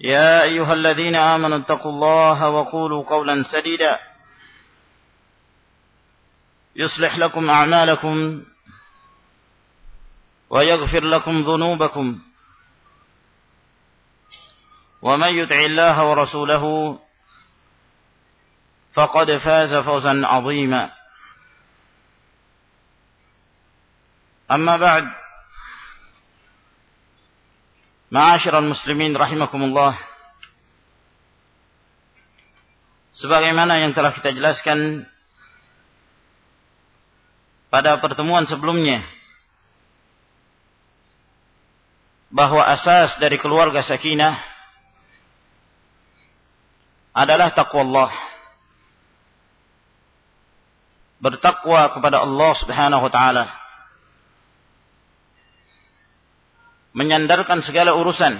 يا أيها الذين آمنوا اتقوا الله وقولوا قولا سديدا. يصلح لكم أعمالكم ويغفر لكم ذنوبكم. ومن يطع الله ورسوله فقد فاز فوزا عظيما. أما بعد Ma'asyiral muslimin rahimakumullah. Sebagaimana yang telah kita jelaskan pada pertemuan sebelumnya bahwa asas dari keluarga sakinah adalah takwa Allah. Bertakwa kepada Allah Subhanahu wa taala. Menyandarkan segala urusan,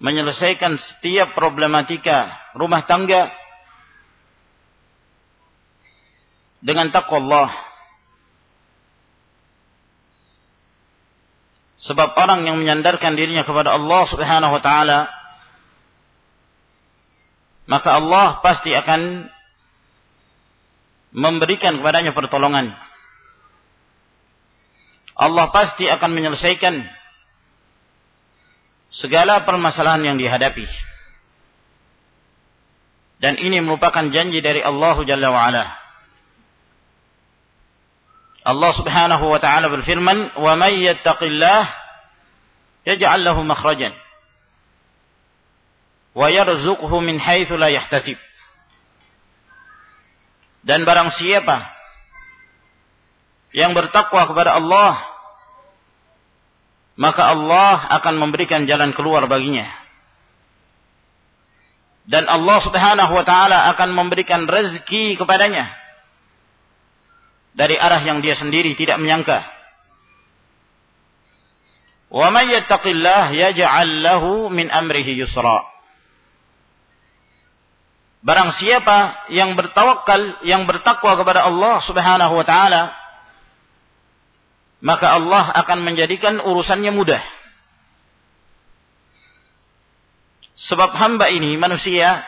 menyelesaikan setiap problematika rumah tangga dengan takwa Allah. Sebab orang yang menyandarkan dirinya kepada Allah Subhanahu wa taala maka Allah pasti akan memberikan kepadanya pertolongan. Allah pasti akan menyelesaikan segala permasalahan yang dihadapi. Dan ini merupakan janji dari Allah Jalla wa'ala. Allah subhanahu wa ta'ala berfirman, وَمَنْ يَتَّقِ اللَّهِ يَجْعَلْ لَهُ مَخْرَجًا وَيَرْزُقْهُ مِنْ حَيْثُ لَا يَحْتَسِبُ Dan barang siapa yang bertakwa kepada Allah maka Allah akan memberikan jalan keluar baginya. Dan Allah Subhanahu wa taala akan memberikan rezeki kepadanya. Dari arah yang dia sendiri tidak menyangka. Yusra. Barang siapa yang bertawakal yang bertakwa kepada Allah Subhanahu wa taala maka Allah akan menjadikan urusannya mudah. Sebab hamba ini manusia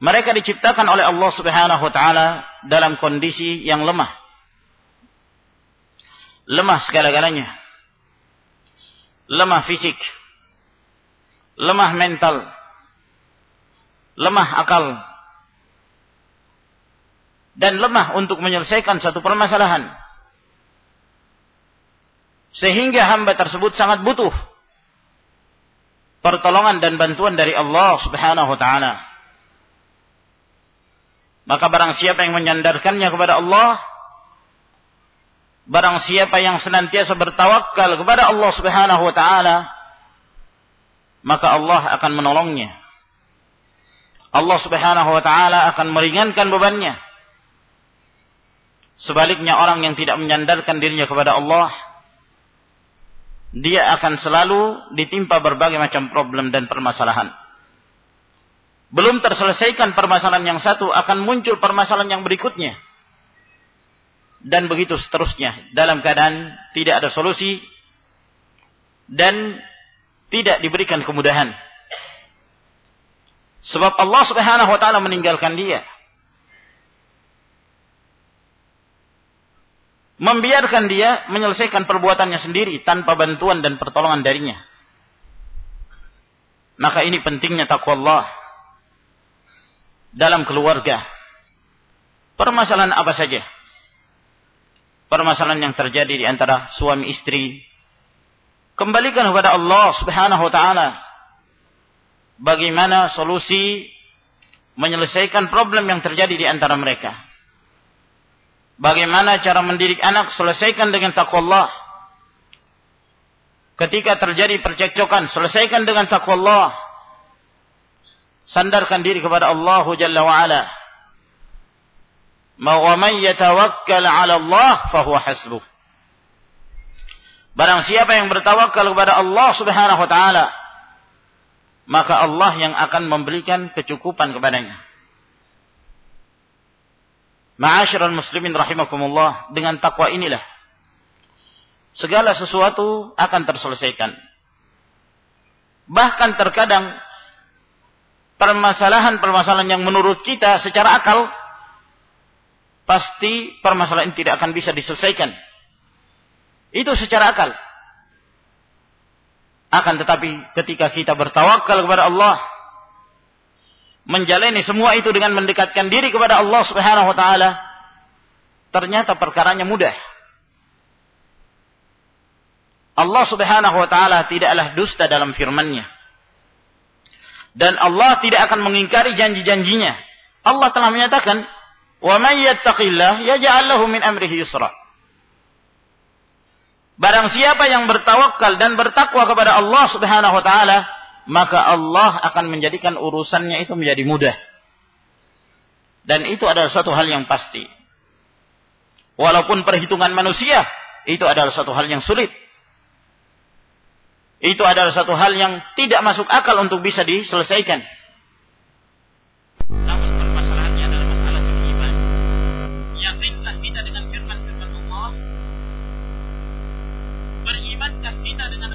mereka diciptakan oleh Allah Subhanahu wa taala dalam kondisi yang lemah. Lemah segala-galanya. Lemah fisik. Lemah mental. Lemah akal. Dan lemah untuk menyelesaikan satu permasalahan. Sehingga hamba tersebut sangat butuh pertolongan dan bantuan dari Allah Subhanahu wa taala. Maka barang siapa yang menyandarkannya kepada Allah, barang siapa yang senantiasa bertawakal kepada Allah Subhanahu wa taala, maka Allah akan menolongnya. Allah Subhanahu wa taala akan meringankan bebannya. Sebaliknya orang yang tidak menyandarkan dirinya kepada Allah, dia akan selalu ditimpa berbagai macam problem dan permasalahan. Belum terselesaikan permasalahan yang satu, akan muncul permasalahan yang berikutnya. Dan begitu seterusnya. Dalam keadaan tidak ada solusi. Dan tidak diberikan kemudahan. Sebab Allah subhanahu wa ta'ala meninggalkan dia. Membiarkan dia menyelesaikan perbuatannya sendiri tanpa bantuan dan pertolongan darinya. Maka ini pentingnya takwa Allah dalam keluarga. Permasalahan apa saja? Permasalahan yang terjadi di antara suami istri. Kembalikan kepada Allah subhanahu wa ta'ala. Bagaimana solusi menyelesaikan problem yang terjadi di antara mereka. Bagaimana cara mendidik anak? Selesaikan dengan takwa Allah. Ketika terjadi percekcokan, selesaikan dengan takwa Allah. Sandarkan diri kepada Allah Jalla wa'ala. Wa man yatawakkal 'ala Allah fahuwa hasbuh. Barang siapa yang bertawakal kepada Allah Subhanahu wa taala, maka Allah yang akan memberikan kecukupan kepadanya. Ma'asyiral muslimin rahimakumullah, dengan takwa inilah segala sesuatu akan terselesaikan. Bahkan terkadang permasalahan-permasalahan yang menurut kita secara akal pasti permasalahan ini tidak akan bisa diselesaikan. Itu secara akal. Akan tetapi ketika kita bertawakal kepada Allah, menjalani semua itu dengan mendekatkan diri kepada Allah Subhanahu wa taala, ternyata perkaranya mudah. Allah Subhanahu wa taala tidaklah dusta dalam firman-Nya. Dan Allah tidak akan mengingkari janji-janjinya. Allah telah menyatakan, "Wa may yattaqillah yaj'al lahu min amrihi yusra." Barang siapa yang bertawakal dan bertakwa kepada Allah Subhanahu wa taala, maka Allah akan menjadikan urusannya itu menjadi mudah. Dan itu adalah satu hal yang pasti. Walaupun perhitungan manusia itu adalah satu hal yang sulit. Itu adalah satu hal yang tidak masuk akal untuk bisa diselesaikan.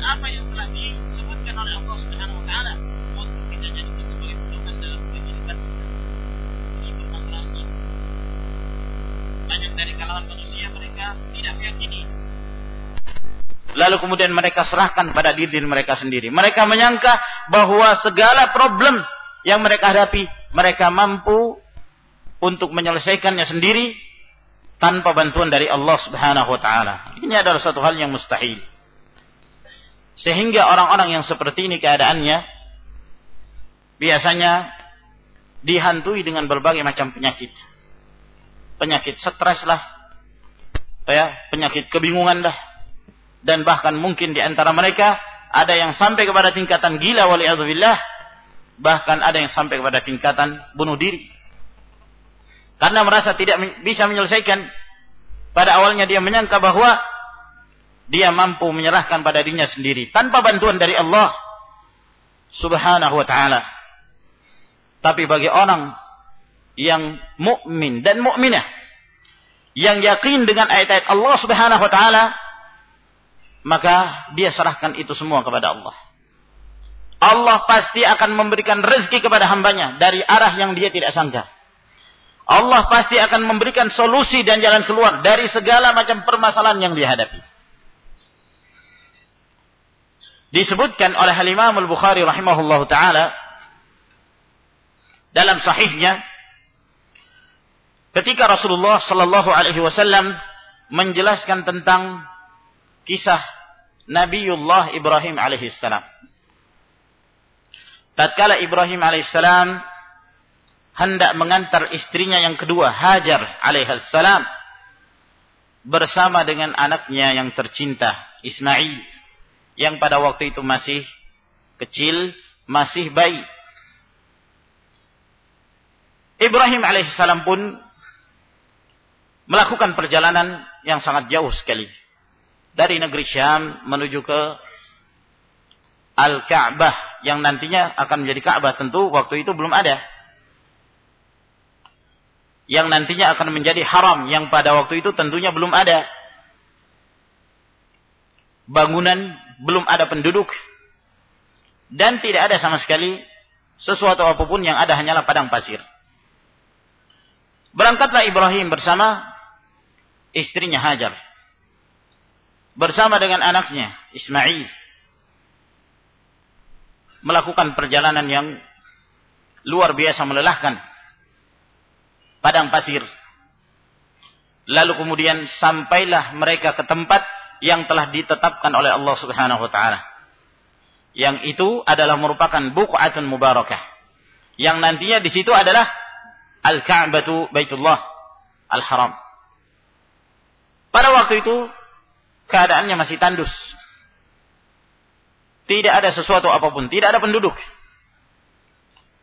Apa yang telah disebutkan oleh Allah Subhanahu dari kalangan manusia mereka tidak meyakini lalu kemudian mereka serahkan pada diri mereka sendiri mereka menyangka bahwa segala problem yang mereka hadapi mereka mampu untuk menyelesaikannya sendiri tanpa bantuan dari Allah Subhanahu wa taala. Ini adalah satu hal yang mustahil. Sehingga orang-orang yang seperti ini keadaannya biasanya dihantui dengan berbagai macam penyakit. Penyakit stres lah, ya, penyakit kebingungan lah, dan bahkan mungkin di antara mereka ada yang sampai kepada tingkatan gila wali'adzubillah, bahkan ada yang sampai kepada tingkatan bunuh diri. Karena merasa tidak bisa menyelesaikan, pada awalnya dia menyangka bahwa dia mampu menyerahkan pada dirinya sendiri tanpa bantuan dari Allah Subhanahu wa taala. Tapi bagi orang yang mukmin dan mukminah yang yakin dengan ayat-ayat Allah Subhanahu wa taala maka dia serahkan itu semua kepada Allah. Allah pasti akan memberikan rezeki kepada hambanya dari arah yang dia tidak sangka. Allah pasti akan memberikan solusi dan jalan keluar dari segala macam permasalahan yang dihadapi disebutkan oleh Imam Al-Bukhari rahimahullahu taala dalam sahihnya ketika Rasulullah sallallahu alaihi wasallam menjelaskan tentang kisah Nabiullah Ibrahim alaihi salam. Tatkala Ibrahim alaihi salam hendak mengantar istrinya yang kedua Hajar alaihi salam bersama dengan anaknya yang tercinta Ismail yang pada waktu itu masih kecil, masih bayi. Ibrahim alaihissalam pun melakukan perjalanan yang sangat jauh sekali. Dari negeri Syam menuju ke Al-Ka'bah yang nantinya akan menjadi Ka'bah tentu waktu itu belum ada. Yang nantinya akan menjadi haram yang pada waktu itu tentunya belum ada. Bangunan belum ada penduduk dan tidak ada sama sekali sesuatu apa pun yang ada hanyalah padang pasir. Berangkatlah Ibrahim bersama istrinya Hajar. Bersama dengan anaknya Ismail melakukan perjalanan yang luar biasa melelahkan. Padang pasir. Lalu kemudian sampailah mereka ke tempat yang telah ditetapkan oleh Allah Subhanahu wa taala. Yang itu adalah merupakan buq'atun mubarakah. Yang nantinya di situ adalah Al-Ka'batu Baitullah Al-Haram. Pada waktu itu keadaannya masih tandus. Tidak ada sesuatu apa pun, tidak ada penduduk.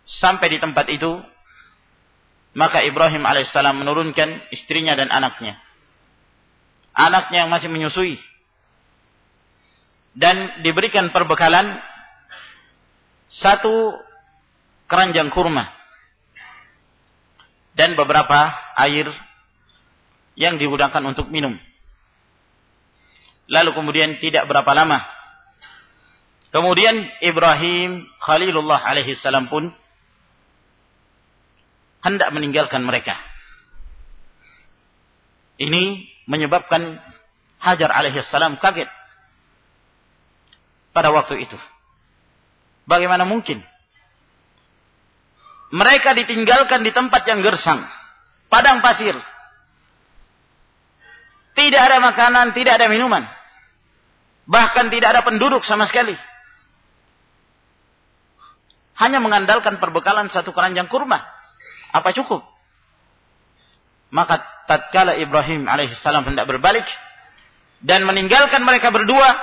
Sampai di tempat itu, maka Ibrahim alaihissalam menurunkan istrinya dan anaknya. Anaknya yang masih menyusui. Dan diberikan perbekalan satu keranjang kurma. Dan beberapa air yang digunakan untuk minum. Lalu kemudian tidak berapa lama Kemudian Ibrahim Khalilullah alaihi salam pun hendak meninggalkan mereka. Ini menyebabkan Hajar alaihi salam kaget pada waktu itu. Bagaimana mungkin? Mereka ditinggalkan di tempat yang gersang, padang pasir. Tidak ada makanan, tidak ada minuman. Bahkan tidak ada penduduk sama sekali hanya mengandalkan perbekalan satu keranjang kurma. Apa cukup? Maka tatkala Ibrahim alaihissalam hendak berbalik dan meninggalkan mereka berdua,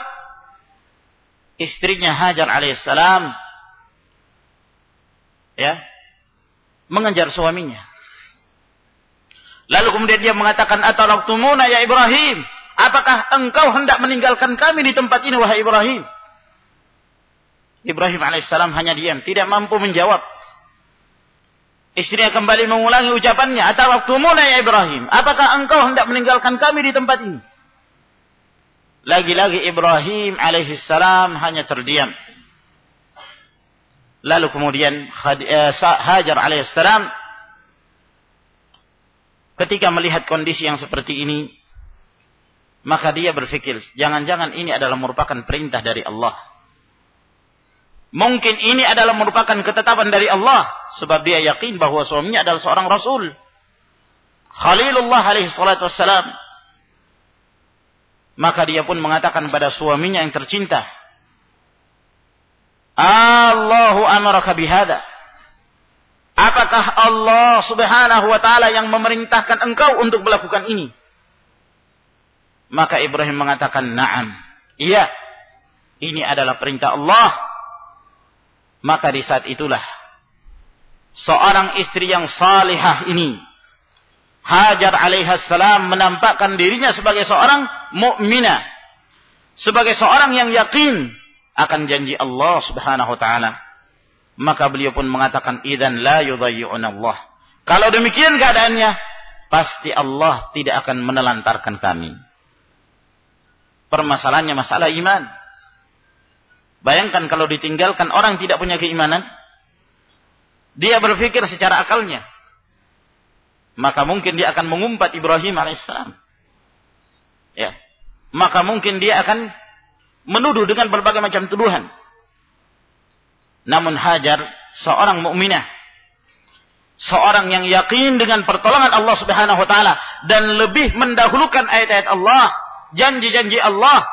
istrinya Hajar alaihissalam ya mengejar suaminya. Lalu kemudian dia mengatakan atalaktumuna ya Ibrahim, apakah engkau hendak meninggalkan kami di tempat ini wahai Ibrahim? Ibrahim alaihissalam hanya diam, tidak mampu menjawab. Istrinya kembali mengulangi ucapannya, mulai ya Ibrahim, apakah engkau hendak meninggalkan kami di tempat ini? Lagi-lagi Ibrahim alaihissalam hanya terdiam. Lalu kemudian eh, Hajar alaihissalam ketika melihat kondisi yang seperti ini, maka dia berpikir, jangan-jangan ini adalah merupakan perintah dari Allah Mungkin ini adalah merupakan ketetapan dari Allah. Sebab dia yakin bahwa suaminya adalah seorang Rasul. Khalilullah alaihi wassalam. Maka dia pun mengatakan pada suaminya yang tercinta. Allahu amaraka bihada. Apakah Allah subhanahu wa ta'ala yang memerintahkan engkau untuk melakukan ini? Maka Ibrahim mengatakan, Naam. Iya. Ini adalah perintah Allah maka di saat itulah seorang istri yang salihah ini Hajar alaihissalam menampakkan dirinya sebagai seorang mukminah, sebagai seorang yang yakin akan janji Allah Subhanahu wa taala. Maka beliau pun mengatakan idzan la yudayyi'un Allah. Kalau demikian keadaannya, pasti Allah tidak akan menelantarkan kami. Permasalahannya masalah iman. Bayangkan kalau ditinggalkan orang tidak punya keimanan. Dia berpikir secara akalnya. Maka mungkin dia akan mengumpat Ibrahim alaihissalam. Ya. Maka mungkin dia akan menuduh dengan berbagai macam tuduhan. Namun Hajar seorang mukminah, seorang yang yakin dengan pertolongan Allah Subhanahu wa taala dan lebih mendahulukan ayat-ayat Allah, janji-janji Allah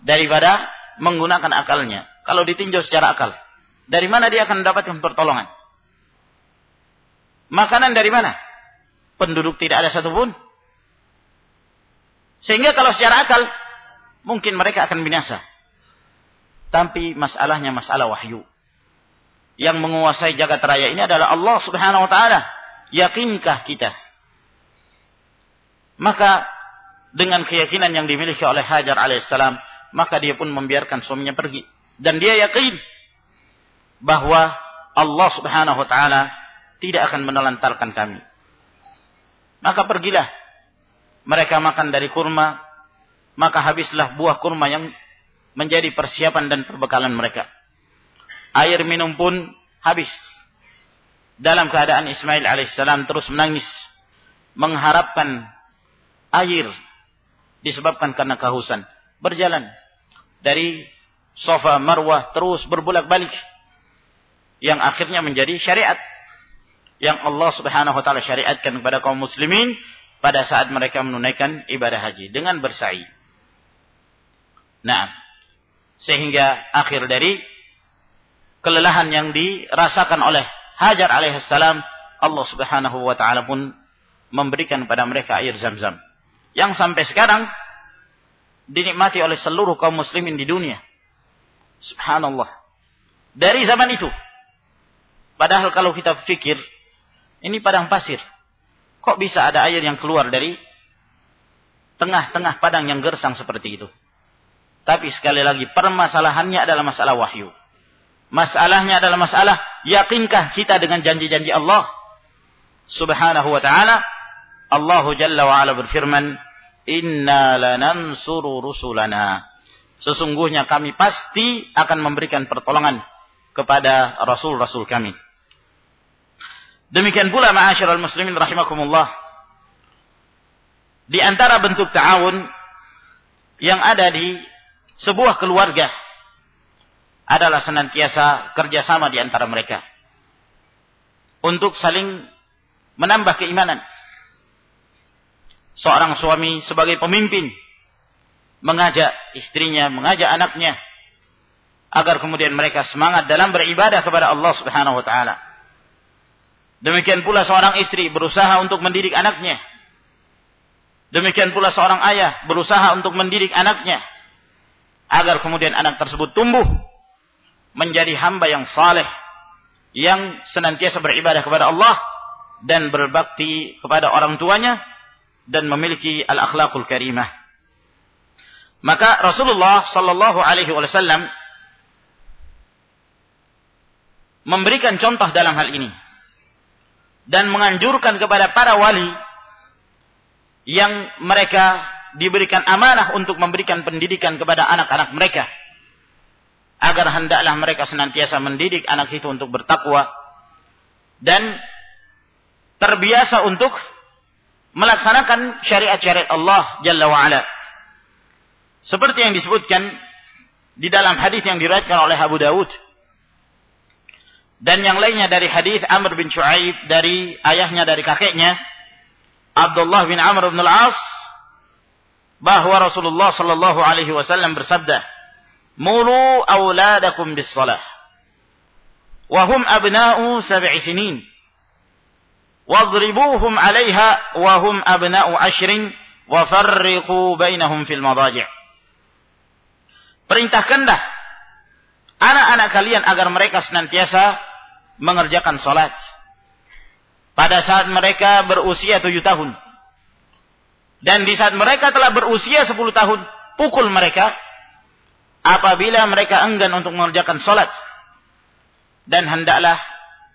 daripada menggunakan akalnya. Kalau ditinjau secara akal. Dari mana dia akan mendapatkan pertolongan? Makanan dari mana? Penduduk tidak ada satupun. Sehingga kalau secara akal, mungkin mereka akan binasa. Tapi masalahnya masalah wahyu. Yang menguasai jagat raya ini adalah Allah subhanahu wa ta'ala. Yakinkah kita? Maka dengan keyakinan yang dimiliki oleh Hajar alaihissalam, maka dia pun membiarkan suaminya pergi. dan dia yakin bahwa Allah Subhanahu wa taala tidak akan menelantarkan kami. Maka pergilah mereka makan dari kurma, maka habislah buah kurma yang menjadi persiapan dan perbekalan mereka. Air minum pun habis. Dalam keadaan Ismail alaihissalam terus menangis, mengharapkan air disebabkan karena kehausan. Berjalan dari sofa marwah terus berbolak-balik yang akhirnya menjadi syariat yang Allah Subhanahu wa taala syariatkan kepada kaum muslimin pada saat mereka menunaikan ibadah haji dengan bersa'i. Nah, sehingga akhir dari kelelahan yang dirasakan oleh Hajar alaihissalam, Allah Subhanahu wa taala pun memberikan kepada mereka air Zam-Zam yang sampai sekarang dinikmati oleh seluruh kaum muslimin di dunia. Subhanallah. Dari zaman itu. Padahal kalau kita pikir ini padang pasir. Kok bisa ada air yang keluar dari tengah-tengah padang yang gersang seperti itu? Tapi sekali lagi permasalahannya adalah masalah wahyu. Masalahnya adalah masalah yakinkah kita dengan janji-janji Allah Subhanahu wa taala? Allah Jalla wa ala berfirman, "Inna lanansuru rusulana." Sesungguhnya kami pasti akan memberikan pertolongan kepada rasul-rasul kami. Demikian pula ma'asyiral muslimin rahimakumullah. Di antara bentuk ta'awun yang ada di sebuah keluarga adalah senantiasa kerjasama di antara mereka. Untuk saling menambah keimanan. Seorang suami sebagai pemimpin mengajak istrinya, mengajak anaknya agar kemudian mereka semangat dalam beribadah kepada Allah Subhanahu wa taala. Demikian pula seorang istri berusaha untuk mendidik anaknya. Demikian pula seorang ayah berusaha untuk mendidik anaknya. Agar kemudian anak tersebut tumbuh menjadi hamba yang saleh. Yang senantiasa beribadah kepada Allah. Dan berbakti kepada orang tuanya. Dan memiliki al-akhlaqul karimah. Maka Rasulullah sallallahu alaihi wasallam memberikan contoh dalam hal ini dan menganjurkan kepada para wali yang mereka diberikan amanah untuk memberikan pendidikan kepada anak-anak mereka agar hendaklah mereka senantiasa mendidik anak itu untuk bertakwa dan terbiasa untuk melaksanakan syariat-syariat Allah Jalla wa'ala. Seperti yang disebutkan di dalam hadis yang diriwayatkan oleh Abu Dawud dan yang lainnya dari hadis Amr bin Shu'aib dari ayahnya dari kakeknya Abdullah bin Amr bin Al-As bahwa Rasulullah sallallahu alaihi wasallam bersabda muru auladakum bis salah wa hum abna'u sab'i sinin wadribuhum 'alayha wa hum abna'u ashrin wa farriqu bainahum fil madaji' Perintahkanlah anak-anak kalian agar mereka senantiasa mengerjakan sholat. Pada saat mereka berusia tujuh tahun. Dan di saat mereka telah berusia sepuluh tahun, pukul mereka apabila mereka enggan untuk mengerjakan sholat. Dan hendaklah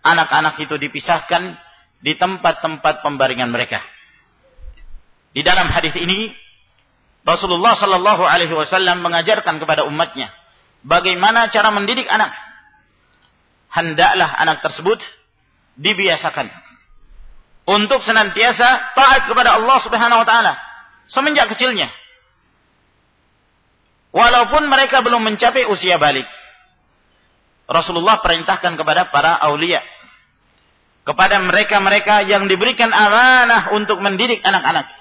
anak-anak itu dipisahkan di tempat-tempat pembaringan mereka. Di dalam hadis ini, Rasulullah Sallallahu Alaihi Wasallam mengajarkan kepada umatnya bagaimana cara mendidik anak hendaklah anak tersebut dibiasakan untuk senantiasa taat kepada Allah Subhanahu wa taala semenjak kecilnya. Walaupun mereka belum mencapai usia balik. Rasulullah perintahkan kepada para aulia kepada mereka-mereka yang diberikan amanah untuk mendidik anak-anak.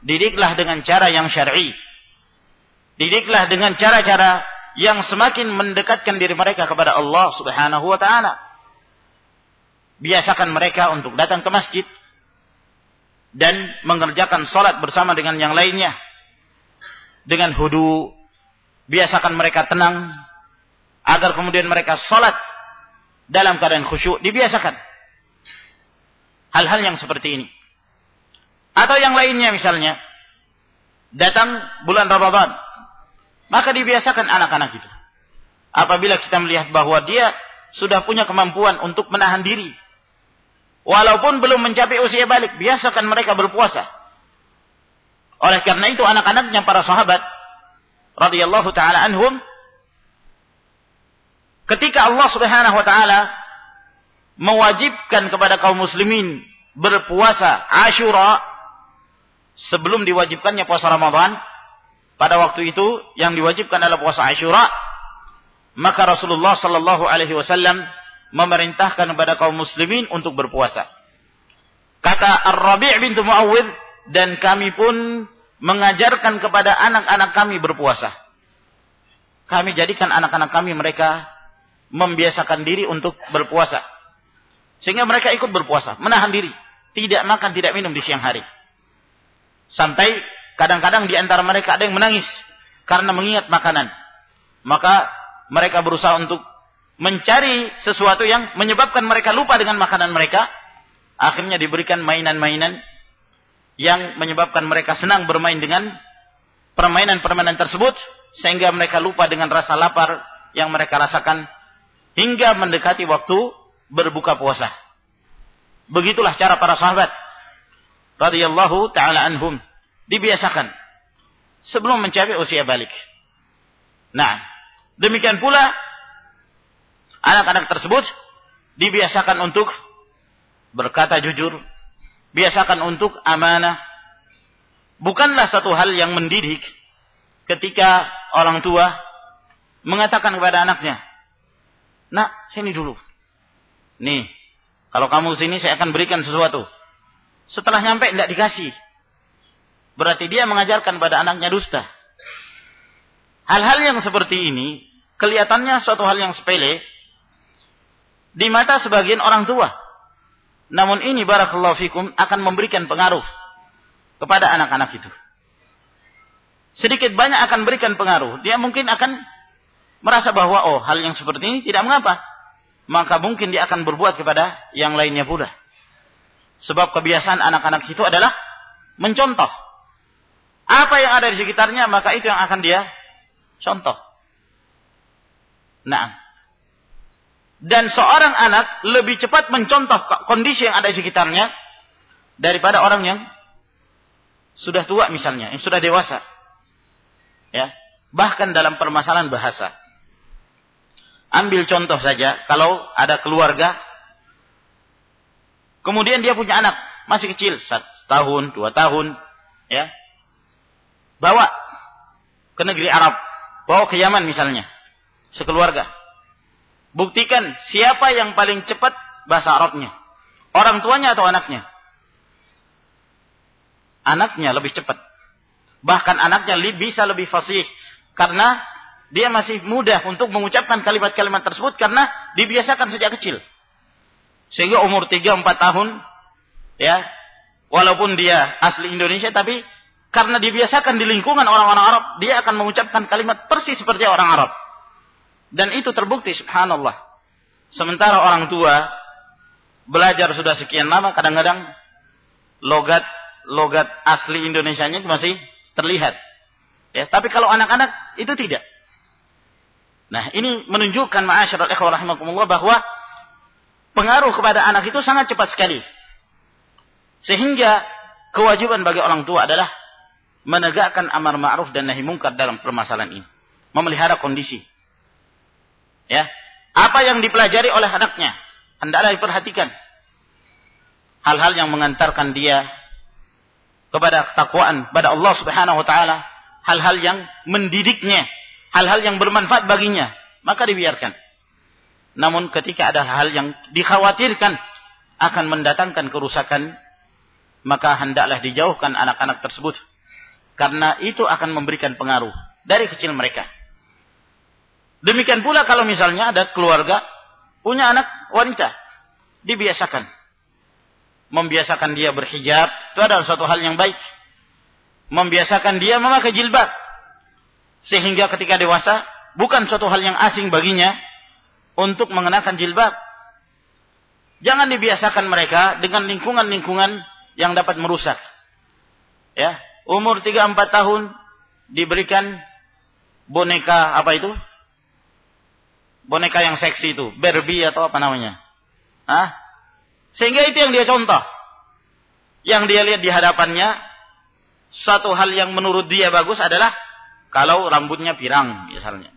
Didiklah dengan cara yang syar'i. Didiklah dengan cara-cara yang semakin mendekatkan diri mereka kepada Allah Subhanahu wa taala. Biasakan mereka untuk datang ke masjid dan mengerjakan salat bersama dengan yang lainnya dengan hudu. Biasakan mereka tenang agar kemudian mereka salat dalam keadaan khusyuk dibiasakan. Hal-hal yang seperti ini. Atau yang lainnya misalnya datang bulan Ramadan maka dibiasakan anak-anak itu. apabila kita melihat bahwa dia sudah punya kemampuan untuk menahan diri. Walaupun belum mencapai usia balik, biasakan mereka berpuasa. Oleh karena itu anak-anaknya para sahabat radhiyallahu taala anhum ketika Allah Subhanahu wa taala mewajibkan kepada kaum muslimin berpuasa Ashura sebelum diwajibkannya puasa Ramadan pada waktu itu yang diwajibkan adalah puasa Ashura maka Rasulullah sallallahu alaihi wasallam memerintahkan kepada kaum muslimin untuk berpuasa. Kata Ar-Rabi' bintu Muawwidh dan kami pun mengajarkan kepada anak-anak kami berpuasa. Kami jadikan anak-anak kami mereka membiasakan diri untuk berpuasa. Sehingga mereka ikut berpuasa, menahan diri, tidak makan, tidak minum di siang hari. Sampai kadang-kadang di antara mereka ada yang menangis karena mengingat makanan. Maka mereka berusaha untuk mencari sesuatu yang menyebabkan mereka lupa dengan makanan mereka. Akhirnya diberikan mainan-mainan yang menyebabkan mereka senang bermain dengan permainan-permainan tersebut sehingga mereka lupa dengan rasa lapar yang mereka rasakan hingga mendekati waktu berbuka puasa. Begitulah cara para sahabat radhiyallahu taala anhum dibiasakan sebelum mencapai usia balik. Nah, demikian pula anak-anak tersebut dibiasakan untuk berkata jujur, biasakan untuk amanah. Bukanlah satu hal yang mendidik ketika orang tua mengatakan kepada anaknya, Nak, sini dulu. Nih, kalau kamu sini saya akan berikan sesuatu. Setelah nyampe tidak dikasih. Berarti dia mengajarkan pada anaknya dusta. Hal-hal yang seperti ini kelihatannya suatu hal yang sepele di mata sebagian orang tua. Namun ini barakallahu fikum akan memberikan pengaruh kepada anak-anak itu. Sedikit banyak akan berikan pengaruh. Dia mungkin akan merasa bahwa oh hal yang seperti ini tidak mengapa. Maka mungkin dia akan berbuat kepada yang lainnya pula. Sebab kebiasaan anak-anak itu adalah mencontoh. Apa yang ada di sekitarnya maka itu yang akan dia contoh. Nah, dan seorang anak lebih cepat mencontoh kondisi yang ada di sekitarnya daripada orang yang sudah tua misalnya, yang sudah dewasa. Ya, bahkan dalam permasalahan bahasa. Ambil contoh saja, kalau ada keluarga, kemudian dia punya anak masih kecil, setahun, dua tahun, ya, bawa ke negeri Arab, bawa ke Yaman misalnya, sekeluarga Buktikan siapa yang paling cepat bahasa Arabnya. Orang tuanya atau anaknya? Anaknya lebih cepat. Bahkan anaknya bisa lebih fasih. Karena dia masih mudah untuk mengucapkan kalimat-kalimat tersebut karena dibiasakan sejak kecil. Sehingga umur 3-4 tahun, ya, walaupun dia asli Indonesia, tapi karena dibiasakan di lingkungan orang-orang Arab, dia akan mengucapkan kalimat persis seperti orang Arab. Dan itu terbukti subhanallah. Sementara orang tua belajar sudah sekian lama kadang-kadang logat logat asli Indonesianya masih terlihat. Ya, tapi kalau anak-anak itu tidak. Nah, ini menunjukkan ma'asyiral ikhwah rahimakumullah bahwa pengaruh kepada anak itu sangat cepat sekali. Sehingga kewajiban bagi orang tua adalah menegakkan amar ma'ruf dan nahi mungkar dalam permasalahan ini. Memelihara kondisi. Ya. Apa yang dipelajari oleh anaknya hendaklah diperhatikan. Hal-hal yang mengantarkan dia kepada ketakwaan pada Allah Subhanahu wa taala, hal-hal yang mendidiknya, hal-hal yang bermanfaat baginya, maka dibiarkan. Namun ketika ada hal yang dikhawatirkan akan mendatangkan kerusakan, maka hendaklah dijauhkan anak-anak tersebut. Karena itu akan memberikan pengaruh dari kecil mereka. Demikian pula kalau misalnya ada keluarga punya anak wanita, dibiasakan. Membiasakan dia berhijab, itu adalah suatu hal yang baik. Membiasakan dia memakai jilbab. Sehingga ketika dewasa, bukan suatu hal yang asing baginya untuk mengenakan jilbab. Jangan dibiasakan mereka dengan lingkungan-lingkungan yang dapat merusak. Ya, umur 3-4 tahun diberikan boneka apa itu? Boneka yang seksi itu, Barbie atau apa namanya. Hah? Sehingga itu yang dia contoh. Yang dia lihat di hadapannya, suatu hal yang menurut dia bagus adalah kalau rambutnya pirang misalnya.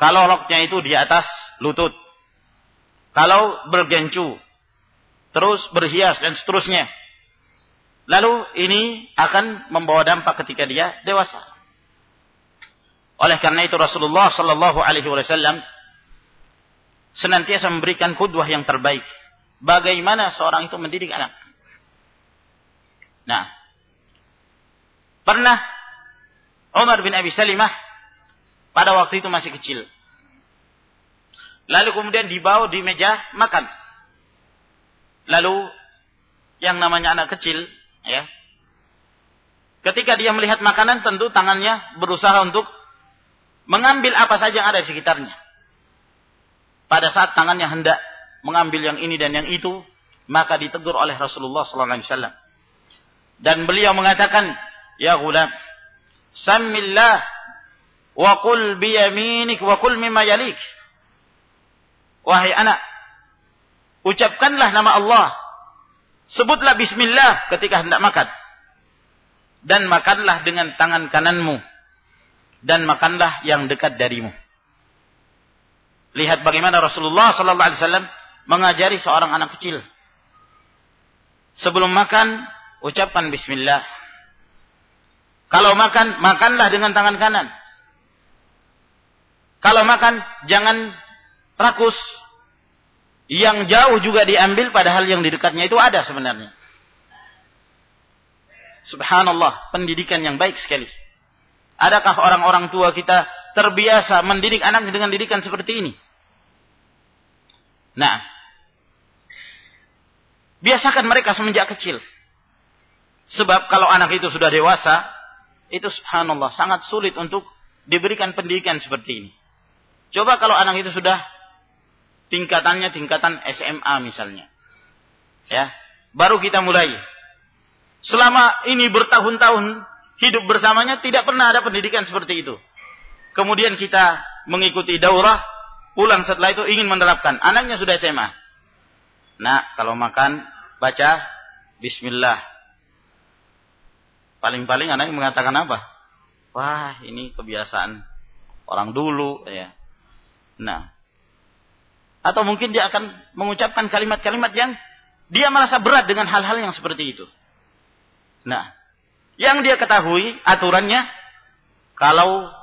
Kalau roknya itu di atas lutut. Kalau bergencu. Terus berhias dan seterusnya. Lalu ini akan membawa dampak ketika dia dewasa. Oleh karena itu Rasulullah Sallallahu Alaihi Wasallam senantiasa memberikan kudwah yang terbaik. Bagaimana seorang itu mendidik anak. Nah, pernah Umar bin Abi Salimah pada waktu itu masih kecil. Lalu kemudian dibawa di meja makan. Lalu yang namanya anak kecil, ya, ketika dia melihat makanan tentu tangannya berusaha untuk mengambil apa saja yang ada di sekitarnya. Pada saat tangannya hendak mengambil yang ini dan yang itu, maka ditegur oleh Rasulullah SAW. Dan beliau mengatakan, Ya gulam, Sammillah wa qul biyaminik wa qul mimma yalik. Wahai anak, ucapkanlah nama Allah. Sebutlah bismillah ketika hendak makan. Dan makanlah dengan tangan kananmu dan makanlah yang dekat darimu. Lihat bagaimana Rasulullah sallallahu alaihi wasallam mengajari seorang anak kecil. Sebelum makan, ucapkan bismillah. Kalau makan, makanlah dengan tangan kanan. Kalau makan, jangan rakus. Yang jauh juga diambil padahal yang di dekatnya itu ada sebenarnya. Subhanallah, pendidikan yang baik sekali. Adakah orang-orang tua kita terbiasa mendidik anak dengan didikan seperti ini? Nah, biasakan mereka semenjak kecil. Sebab kalau anak itu sudah dewasa, itu subhanallah sangat sulit untuk diberikan pendidikan seperti ini. Coba kalau anak itu sudah tingkatannya tingkatan SMA misalnya. Ya, baru kita mulai. Selama ini bertahun-tahun hidup bersamanya tidak pernah ada pendidikan seperti itu. Kemudian kita mengikuti daurah, pulang setelah itu ingin menerapkan. Anaknya sudah SMA. Nah, kalau makan baca bismillah. Paling-paling anaknya mengatakan apa? Wah, ini kebiasaan orang dulu ya. Nah, atau mungkin dia akan mengucapkan kalimat-kalimat yang dia merasa berat dengan hal-hal yang seperti itu. Nah, yang dia ketahui aturannya kalau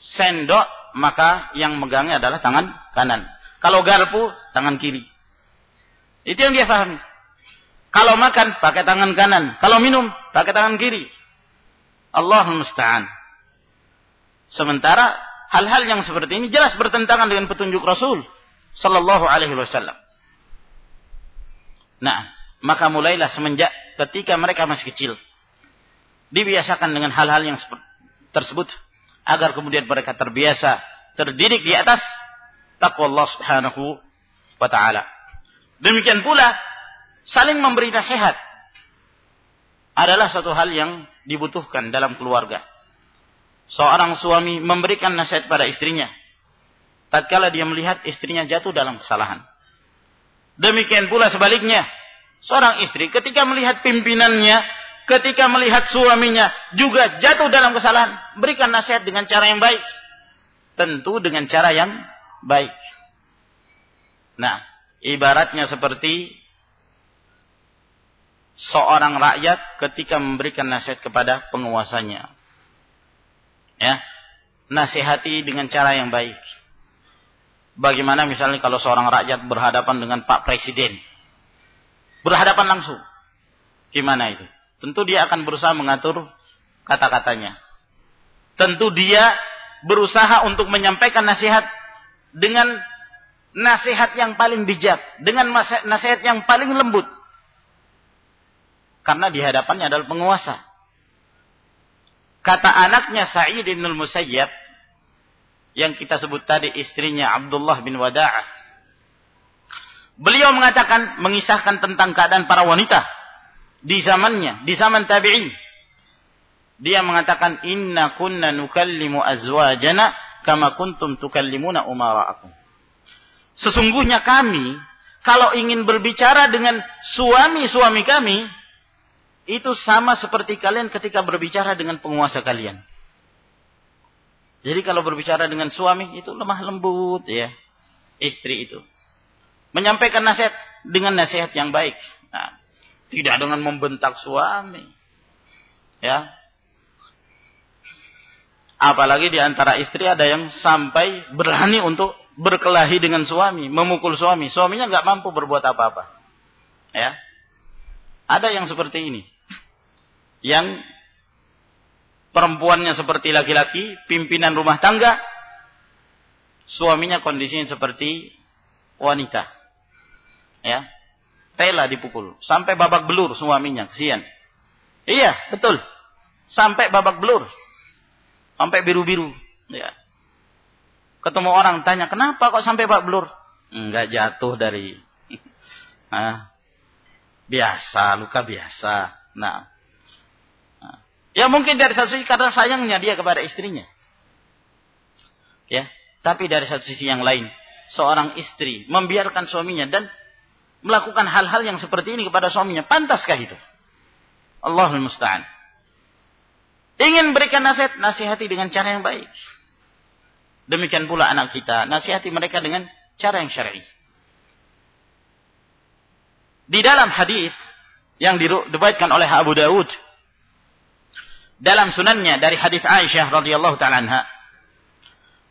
sendok maka yang megangnya adalah tangan kanan. Kalau garpu tangan kiri. Itu yang dia pahami. Kalau makan pakai tangan kanan, kalau minum pakai tangan kiri. Allah musta'an. Sementara hal-hal yang seperti ini jelas bertentangan dengan petunjuk Rasul sallallahu alaihi wasallam. Nah, maka mulailah semenjak ketika mereka masih kecil dibiasakan dengan hal-hal yang tersebut agar kemudian mereka terbiasa terdidik di atas takwa Allah Subhanahu wa taala. Demikian pula saling memberi nasihat adalah satu hal yang dibutuhkan dalam keluarga. Seorang suami memberikan nasihat pada istrinya tatkala dia melihat istrinya jatuh dalam kesalahan. Demikian pula sebaliknya, seorang istri ketika melihat pimpinannya ketika melihat suaminya juga jatuh dalam kesalahan, berikan nasihat dengan cara yang baik. Tentu dengan cara yang baik. Nah, ibaratnya seperti seorang rakyat ketika memberikan nasihat kepada penguasanya. Ya, nasihati dengan cara yang baik. Bagaimana misalnya kalau seorang rakyat berhadapan dengan Pak Presiden? Berhadapan langsung. Gimana itu? Tentu dia akan berusaha mengatur kata-katanya. Tentu dia berusaha untuk menyampaikan nasihat dengan nasihat yang paling bijak, dengan nasihat yang paling lembut. Karena di hadapannya adalah penguasa. Kata anaknya Sa'id bin Musayyab yang kita sebut tadi istrinya Abdullah bin Wada'ah. Beliau mengatakan mengisahkan tentang keadaan para wanita di zamannya, di zaman tabi'in. Dia mengatakan inna kunna nukallimu azwajana kama kuntum tukallimuna umara'akum. Sesungguhnya kami kalau ingin berbicara dengan suami-suami kami itu sama seperti kalian ketika berbicara dengan penguasa kalian. Jadi kalau berbicara dengan suami itu lemah lembut ya. Istri itu. Menyampaikan nasihat dengan nasihat yang baik. Tidak dengan membentak suami. Ya. Apalagi di antara istri ada yang sampai berani untuk berkelahi dengan suami, memukul suami. Suaminya nggak mampu berbuat apa-apa. Ya. Ada yang seperti ini. Yang perempuannya seperti laki-laki, pimpinan rumah tangga, suaminya kondisinya seperti wanita. Ya. Tela dipukul. Sampai babak belur suaminya. Kesian. Iya, betul. Sampai babak belur. Sampai biru-biru. Ya. Ketemu orang tanya, kenapa kok sampai babak belur? Enggak jatuh dari... nah, biasa, luka biasa. Nah, Ya mungkin dari satu sisi karena sayangnya dia kepada istrinya. Ya, tapi dari satu sisi yang lain, seorang istri membiarkan suaminya dan melakukan hal-hal yang seperti ini kepada suaminya, pantaskah itu? Allahul musta'an. Ingin berikan nasihat, nasihati dengan cara yang baik. Demikian pula anak kita, nasihati mereka dengan cara yang syar'i. Di dalam hadis yang diriwayatkan oleh Abu Dawud dalam sunannya dari hadis Aisyah radhiyallahu taala anha.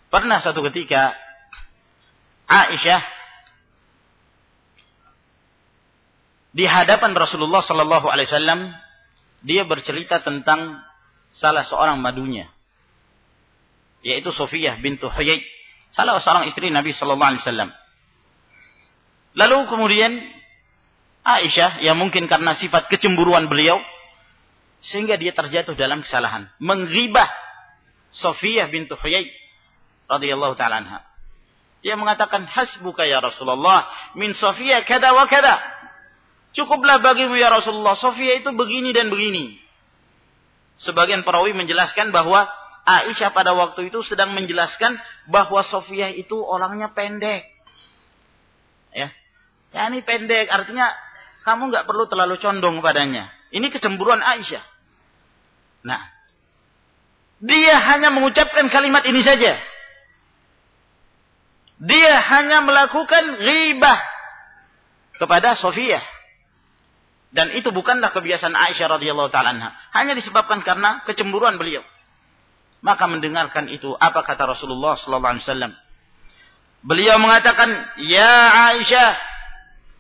Pernah satu ketika Aisyah di hadapan Rasulullah sallallahu alaihi wasallam dia bercerita tentang salah seorang madunya yaitu Sofiyah bintu Huyai salah seorang istri Nabi sallallahu alaihi wasallam. Lalu kemudian Aisyah yang mungkin karena sifat kecemburuan beliau sehingga dia terjatuh dalam kesalahan. Menghibah Sofiyah bintu Huyai radhiyallahu taala anha. Dia mengatakan hasbuka ya Rasulullah min Sofiyah kada wa kada. Cukuplah bagimu ya Rasulullah. Sofiyah itu begini dan begini. Sebagian perawi menjelaskan bahwa Aisyah pada waktu itu sedang menjelaskan bahwa Sofiyah itu orangnya pendek. Ya. Ya ini pendek artinya kamu nggak perlu terlalu condong padanya. Ini kecemburuan Aisyah. Nah, dia hanya mengucapkan kalimat ini saja. Dia hanya melakukan ghibah kepada Sofia. Dan itu bukanlah kebiasaan Aisyah radhiyallahu taala Hanya disebabkan karena kecemburuan beliau. Maka mendengarkan itu apa kata Rasulullah sallallahu alaihi wasallam? Beliau mengatakan, "Ya Aisyah,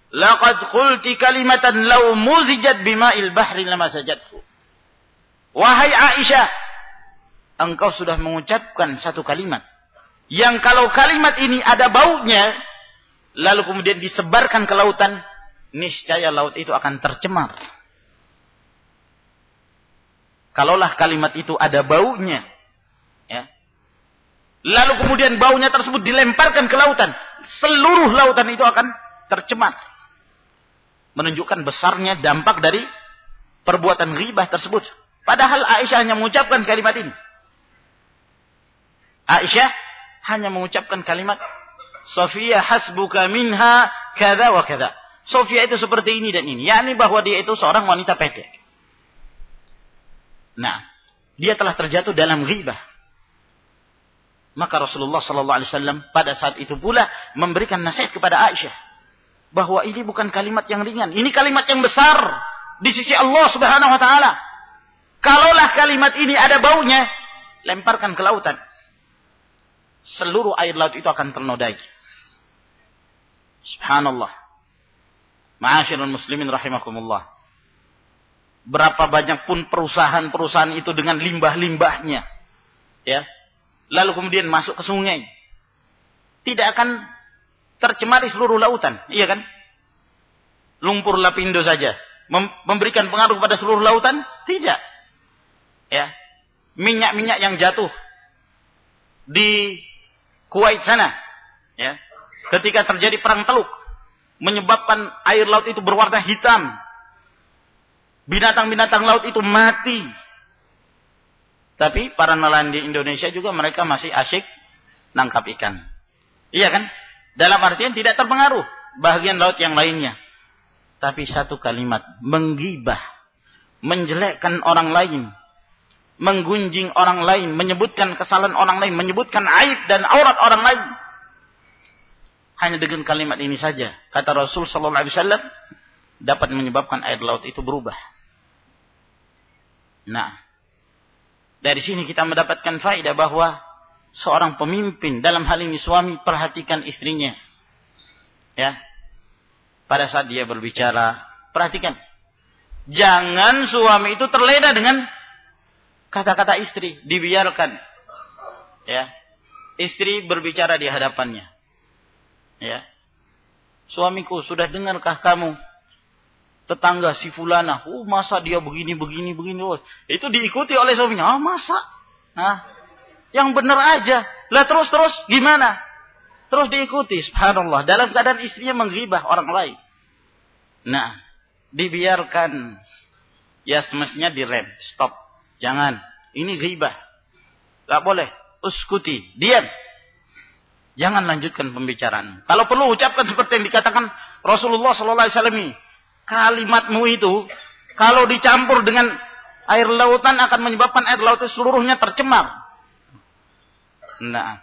Laqad qulti kalimatan law muzijat bima'il bahri lama sajadku. Wahai Aisyah, engkau sudah mengucapkan satu kalimat. Yang kalau kalimat ini ada baunya, lalu kemudian disebarkan ke lautan, niscaya laut itu akan tercemar. Kalaulah kalimat itu ada baunya, ya, lalu kemudian baunya tersebut dilemparkan ke lautan, seluruh lautan itu akan tercemar menunjukkan besarnya dampak dari perbuatan ghibah tersebut. Padahal Aisyah hanya mengucapkan kalimat ini. Aisyah hanya mengucapkan kalimat Sofia hasbuka minha kada wa kada. Sofia itu seperti ini dan ini. yakni bahwa dia itu seorang wanita pendek. Nah, dia telah terjatuh dalam ghibah. Maka Rasulullah sallallahu alaihi wasallam pada saat itu pula memberikan nasihat kepada Aisyah bahwa ini bukan kalimat yang ringan, ini kalimat yang besar di sisi Allah Subhanahu wa taala. Kalaulah kalimat ini ada baunya, lemparkan ke lautan. Seluruh air laut itu akan ternodai. Subhanallah. Ma'asyiral muslimin rahimakumullah. Berapa banyak pun perusahaan-perusahaan itu dengan limbah-limbahnya. Ya. Lalu kemudian masuk ke sungai. Tidak akan tercemari seluruh lautan, iya kan? Lumpur lapindo saja memberikan pengaruh pada seluruh lautan? Tidak. Ya. Minyak-minyak yang jatuh di Kuwait sana, ya. Ketika terjadi perang Teluk, menyebabkan air laut itu berwarna hitam. Binatang-binatang laut itu mati. Tapi para nelayan di Indonesia juga mereka masih asyik nangkap ikan. Iya kan? Dalam artian tidak terpengaruh bagian laut yang lainnya. Tapi satu kalimat menggibah, menjelekkan orang lain, menggunjing orang lain, menyebutkan kesalahan orang lain, menyebutkan aib dan aurat orang lain. Hanya dengan kalimat ini saja, kata Rasul sallallahu alaihi wasallam, dapat menyebabkan air laut itu berubah. Nah, dari sini kita mendapatkan faedah bahwa seorang pemimpin dalam hal ini suami perhatikan istrinya. Ya. Pada saat dia berbicara, perhatikan. Jangan suami itu terlena dengan kata-kata istri, dibiarkan. Ya. Istri berbicara di hadapannya. Ya. Suamiku, sudah dengarkah kamu? Tetangga si fulana, oh masa dia begini begini begini, oh. itu diikuti oleh suaminya, ah masa, nah, yang benar aja, lah terus terus gimana? Terus diikuti, subhanallah, dalam keadaan istrinya menghibah orang lain. Nah, dibiarkan, ya semestinya direm, stop, jangan, ini ghibah, gak boleh, uskuti, diam. Jangan lanjutkan pembicaraan. Kalau perlu ucapkan seperti yang dikatakan Rasulullah Sallallahu Alaihi Wasallam kalimatmu itu kalau dicampur dengan air lautan akan menyebabkan air laut itu seluruhnya tercemar. Nah.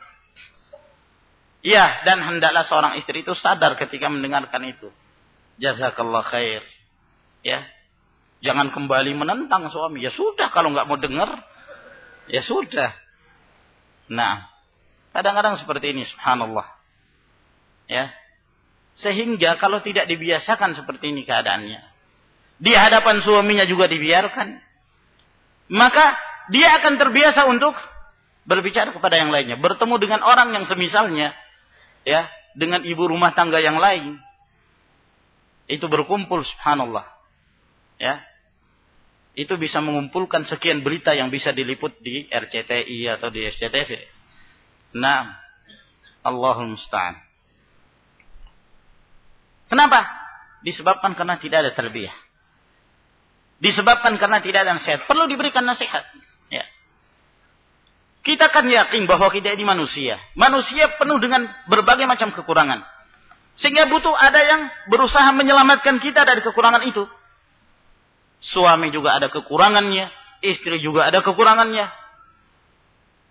Ya, dan hendaklah seorang istri itu sadar ketika mendengarkan itu. Jazakallah khair. Ya. Jangan kembali menentang suami. Ya sudah kalau nggak mau dengar, ya sudah. Nah, Kadang-kadang seperti ini, subhanallah. Ya. Sehingga kalau tidak dibiasakan seperti ini keadaannya. Di hadapan suaminya juga dibiarkan. Maka dia akan terbiasa untuk berbicara kepada yang lainnya. Bertemu dengan orang yang semisalnya. ya Dengan ibu rumah tangga yang lain. Itu berkumpul, subhanallah. Ya, itu bisa mengumpulkan sekian berita yang bisa diliput di RCTI atau di SCTV. Nah, Allahul musta'an. Kenapa? Disebabkan karena tidak ada terbiah. Disebabkan karena tidak ada nasihat. Perlu diberikan nasihat. Ya. Kita kan yakin bahwa kita ini manusia. Manusia penuh dengan berbagai macam kekurangan. Sehingga butuh ada yang berusaha menyelamatkan kita dari kekurangan itu. Suami juga ada kekurangannya. Istri juga ada kekurangannya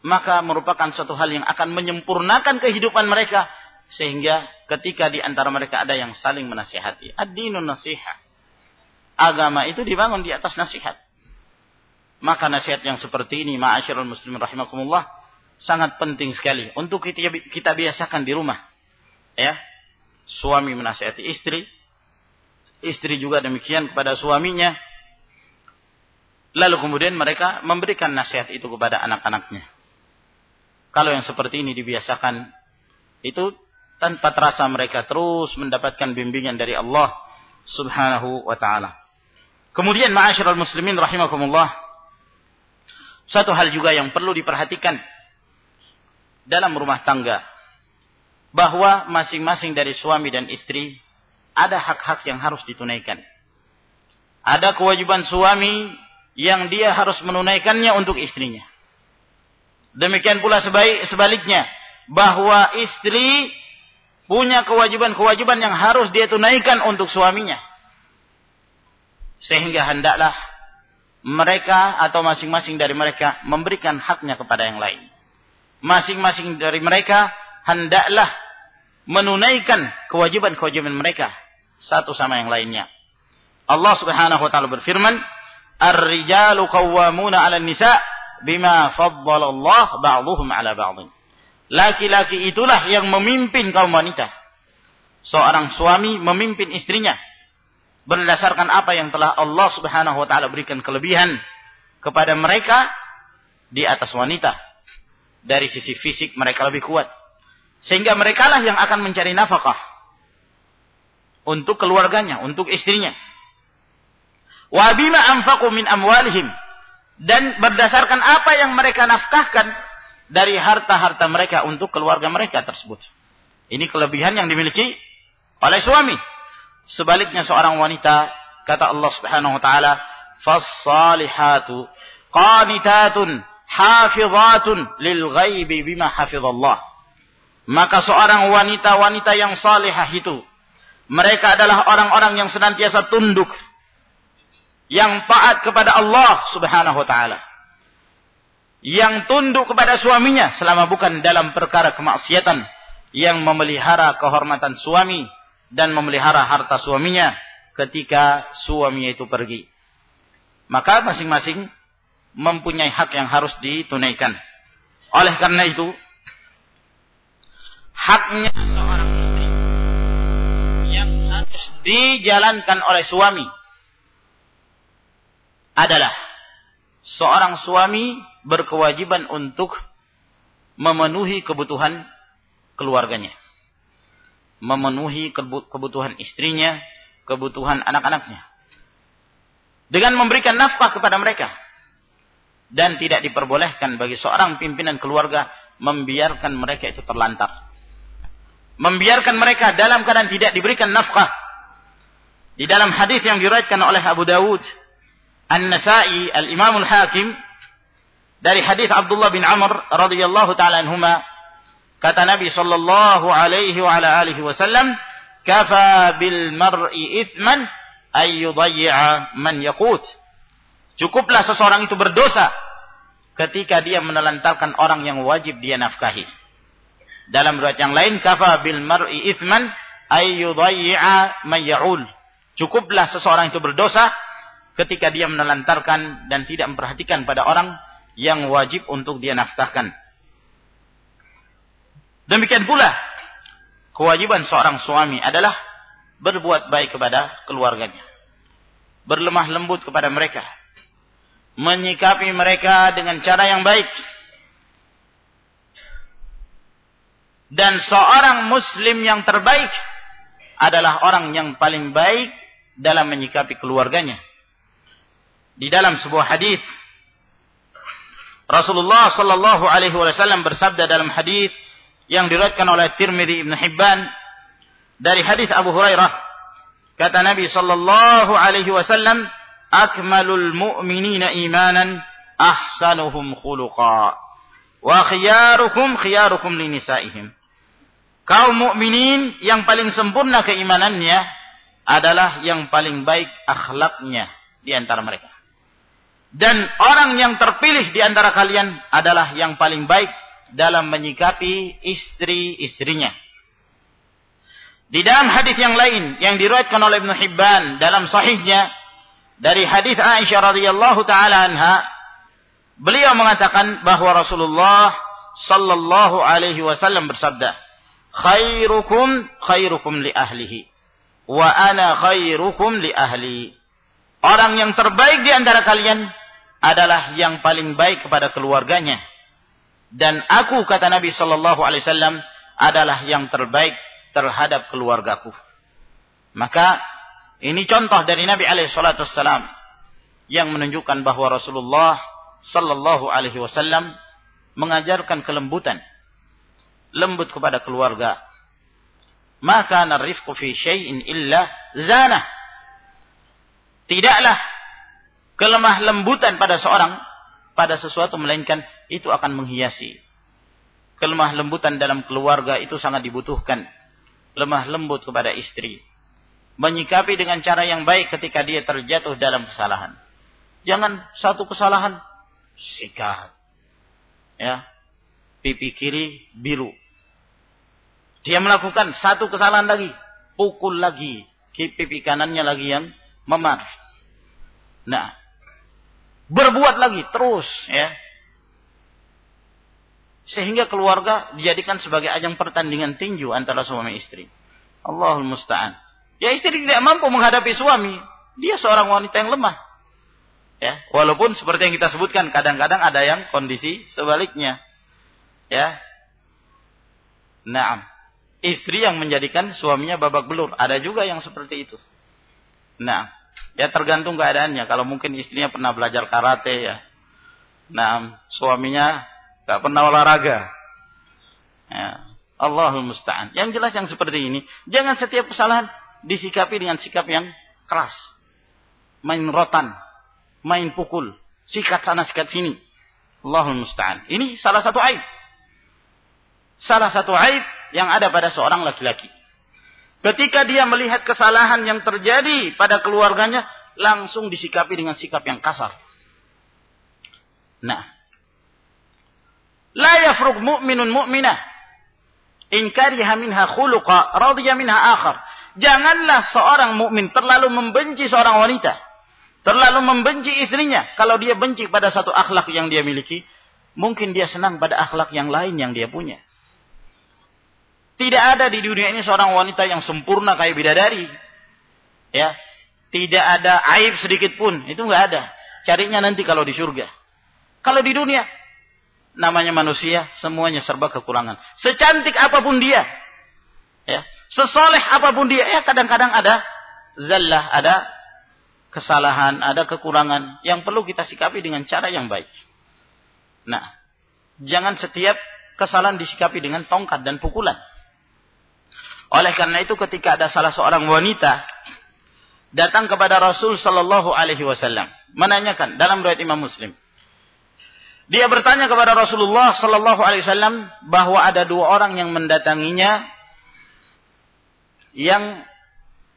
maka merupakan suatu hal yang akan menyempurnakan kehidupan mereka sehingga ketika di antara mereka ada yang saling menasihati. Ad-dinun nasihat. Agama itu dibangun di atas nasihat. Maka nasihat yang seperti ini, ma'asyiral muslimin rahimakumullah, sangat penting sekali untuk kita, kita biasakan di rumah. Ya. Suami menasihati istri, istri juga demikian kepada suaminya. Lalu kemudian mereka memberikan nasihat itu kepada anak-anaknya. Kalau yang seperti ini dibiasakan, itu tanpa terasa mereka terus mendapatkan bimbingan dari Allah subhanahu wa ta'ala. Kemudian ma'asyiral muslimin rahimakumullah. Satu hal juga yang perlu diperhatikan dalam rumah tangga. Bahwa masing-masing dari suami dan istri ada hak-hak yang harus ditunaikan. Ada kewajiban suami yang dia harus menunaikannya untuk istrinya. Demikian pula sebaliknya. Bahwa istri punya kewajiban-kewajiban yang harus dia tunaikan untuk suaminya. Sehingga hendaklah mereka atau masing-masing dari mereka memberikan haknya kepada yang lain. Masing-masing dari mereka hendaklah menunaikan kewajiban-kewajiban mereka satu sama yang lainnya. Allah Subhanahu wa taala berfirman, "Ar-rijalu qawwamuna 'alan nisa' bima faddalallah ba'dhum ala ba'dhin. Laki-laki itulah yang memimpin kaum wanita. Seorang suami memimpin istrinya berdasarkan apa yang telah Allah Subhanahu wa taala berikan kelebihan kepada mereka di atas wanita. Dari sisi fisik mereka lebih kuat. Sehingga merekalah yang akan mencari nafkah untuk keluarganya, untuk istrinya. Wa bima anfaqu min amwalihim dan berdasarkan apa yang mereka nafkahkan dari harta-harta mereka untuk keluarga mereka tersebut. Ini kelebihan yang dimiliki oleh suami. Sebaliknya seorang wanita kata Allah Subhanahu wa taala, "Fas-salihatu qanitatun hafizatun lil ghaibi bima hafizallah." Maka seorang wanita-wanita yang salihah itu, mereka adalah orang-orang yang senantiasa tunduk, yang taat kepada Allah subhanahu wa ta'ala. Yang tunduk kepada suaminya selama bukan dalam perkara kemaksiatan yang memelihara kehormatan suami dan memelihara harta suaminya ketika suaminya itu pergi. Maka masing-masing mempunyai hak yang harus ditunaikan. Oleh karena itu, haknya seorang istri yang harus dijalankan oleh suami adalah seorang suami berkewajiban untuk memenuhi kebutuhan keluarganya. Memenuhi kebutuhan istrinya, kebutuhan anak-anaknya. Dengan memberikan nafkah kepada mereka. Dan tidak diperbolehkan bagi seorang pimpinan keluarga membiarkan mereka itu terlantar membiarkan mereka dalam keadaan tidak diberikan nafkah. Di dalam hadis yang diriwayatkan oleh Abu Dawud, An-Nasa'i, Al-Imam Al-Hakim dari hadis Abdullah bin Amr radhiyallahu taala anhuma kata Nabi sallallahu alaihi wa ala alihi wasallam kafa bil mar'i ithman ay yudayya man yaqut cukuplah seseorang itu berdosa ketika dia menelantarkan orang yang wajib dia nafkahi dalam riwayat yang lain kafa bil mar'i ithman ay yudayya man ya'ul. Cukuplah seseorang itu berdosa ketika dia menelantarkan dan tidak memperhatikan pada orang yang wajib untuk dia nafkahkan. Demikian pula kewajiban seorang suami adalah berbuat baik kepada keluarganya. Berlemah lembut kepada mereka. Menyikapi mereka dengan cara yang baik Dan seorang muslim yang terbaik adalah orang yang paling baik dalam menyikapi keluarganya. Di dalam sebuah hadis Rasulullah sallallahu alaihi wasallam bersabda dalam hadis yang diriwayatkan oleh Tirmidzi Ibnu Hibban dari hadis Abu Hurairah kata Nabi sallallahu alaihi wasallam akmalul mu'minina imanan ahsanuhum khuluqa wa khiyarukum khiyarukum linisaihim. Kaum mukminin yang paling sempurna keimanannya adalah yang paling baik akhlaknya di antara mereka. Dan orang yang terpilih di antara kalian adalah yang paling baik dalam menyikapi istri-istrinya. Di dalam hadis yang lain yang diriwayatkan oleh Ibnu Hibban dalam sahihnya dari hadis Aisyah radhiyallahu taala anha Beliau mengatakan bahwa Rasulullah sallallahu alaihi wasallam bersabda, "Khairukum khairukum li ahlihi wa ana khairukum li ahli." Orang yang terbaik di antara kalian adalah yang paling baik kepada keluarganya. Dan aku kata Nabi sallallahu alaihi wasallam adalah yang terbaik terhadap keluargaku. Maka ini contoh dari Nabi alaihi wasallam yang menunjukkan bahwa Rasulullah sallallahu alaihi wasallam mengajarkan kelembutan lembut kepada keluarga maka narifku fi syai'in illa zana tidaklah kelemah lembutan pada seorang pada sesuatu melainkan itu akan menghiasi kelemah lembutan dalam keluarga itu sangat dibutuhkan lemah lembut kepada istri menyikapi dengan cara yang baik ketika dia terjatuh dalam kesalahan jangan satu kesalahan sikat. Ya. Pipi kiri biru. Dia melakukan satu kesalahan lagi. Pukul lagi. Pipi kanannya lagi yang memar. Nah. Berbuat lagi terus. ya Sehingga keluarga dijadikan sebagai ajang pertandingan tinju antara suami istri. Allahul musta'an. Ya istri tidak mampu menghadapi suami. Dia seorang wanita yang lemah. Ya, walaupun seperti yang kita sebutkan kadang-kadang ada yang kondisi sebaliknya. Ya. Nah, istri yang menjadikan suaminya babak belur, ada juga yang seperti itu. Nah, ya tergantung keadaannya. Kalau mungkin istrinya pernah belajar karate ya. Nah, suaminya gak pernah olahraga. Ya. Allahul musta'an. Yang jelas yang seperti ini, jangan setiap kesalahan disikapi dengan sikap yang keras. Main rotan, main pukul, sikat sana sikat sini. Allahul musta'an. Ini salah satu aib. Salah satu aib yang ada pada seorang laki-laki. Ketika dia melihat kesalahan yang terjadi pada keluarganya, langsung disikapi dengan sikap yang kasar. Nah, la yafrug mu'minun mu'minah in kariha minha khuluqa radiya minha akhar. Janganlah seorang mukmin terlalu membenci seorang wanita, terlalu membenci istrinya. Kalau dia benci pada satu akhlak yang dia miliki, mungkin dia senang pada akhlak yang lain yang dia punya. Tidak ada di dunia ini seorang wanita yang sempurna kayak bidadari. Ya. Tidak ada aib sedikit pun. Itu nggak ada. Carinya nanti kalau di surga. Kalau di dunia, namanya manusia, semuanya serba kekurangan. Secantik apa pun dia. Ya. Sesoleh apa pun dia. Ya kadang-kadang ada zallah, ada kesalahan, ada kekurangan. Yang perlu kita sikapi dengan cara yang baik. Nah, jangan setiap kesalahan disikapi dengan tongkat dan pukulan. Oleh karena itu ketika ada salah seorang wanita datang kepada Rasul sallallahu alaihi wasallam menanyakan dalam riwayat Imam Muslim. Dia bertanya kepada Rasulullah sallallahu alaihi wasallam bahwa ada dua orang yang mendatanginya yang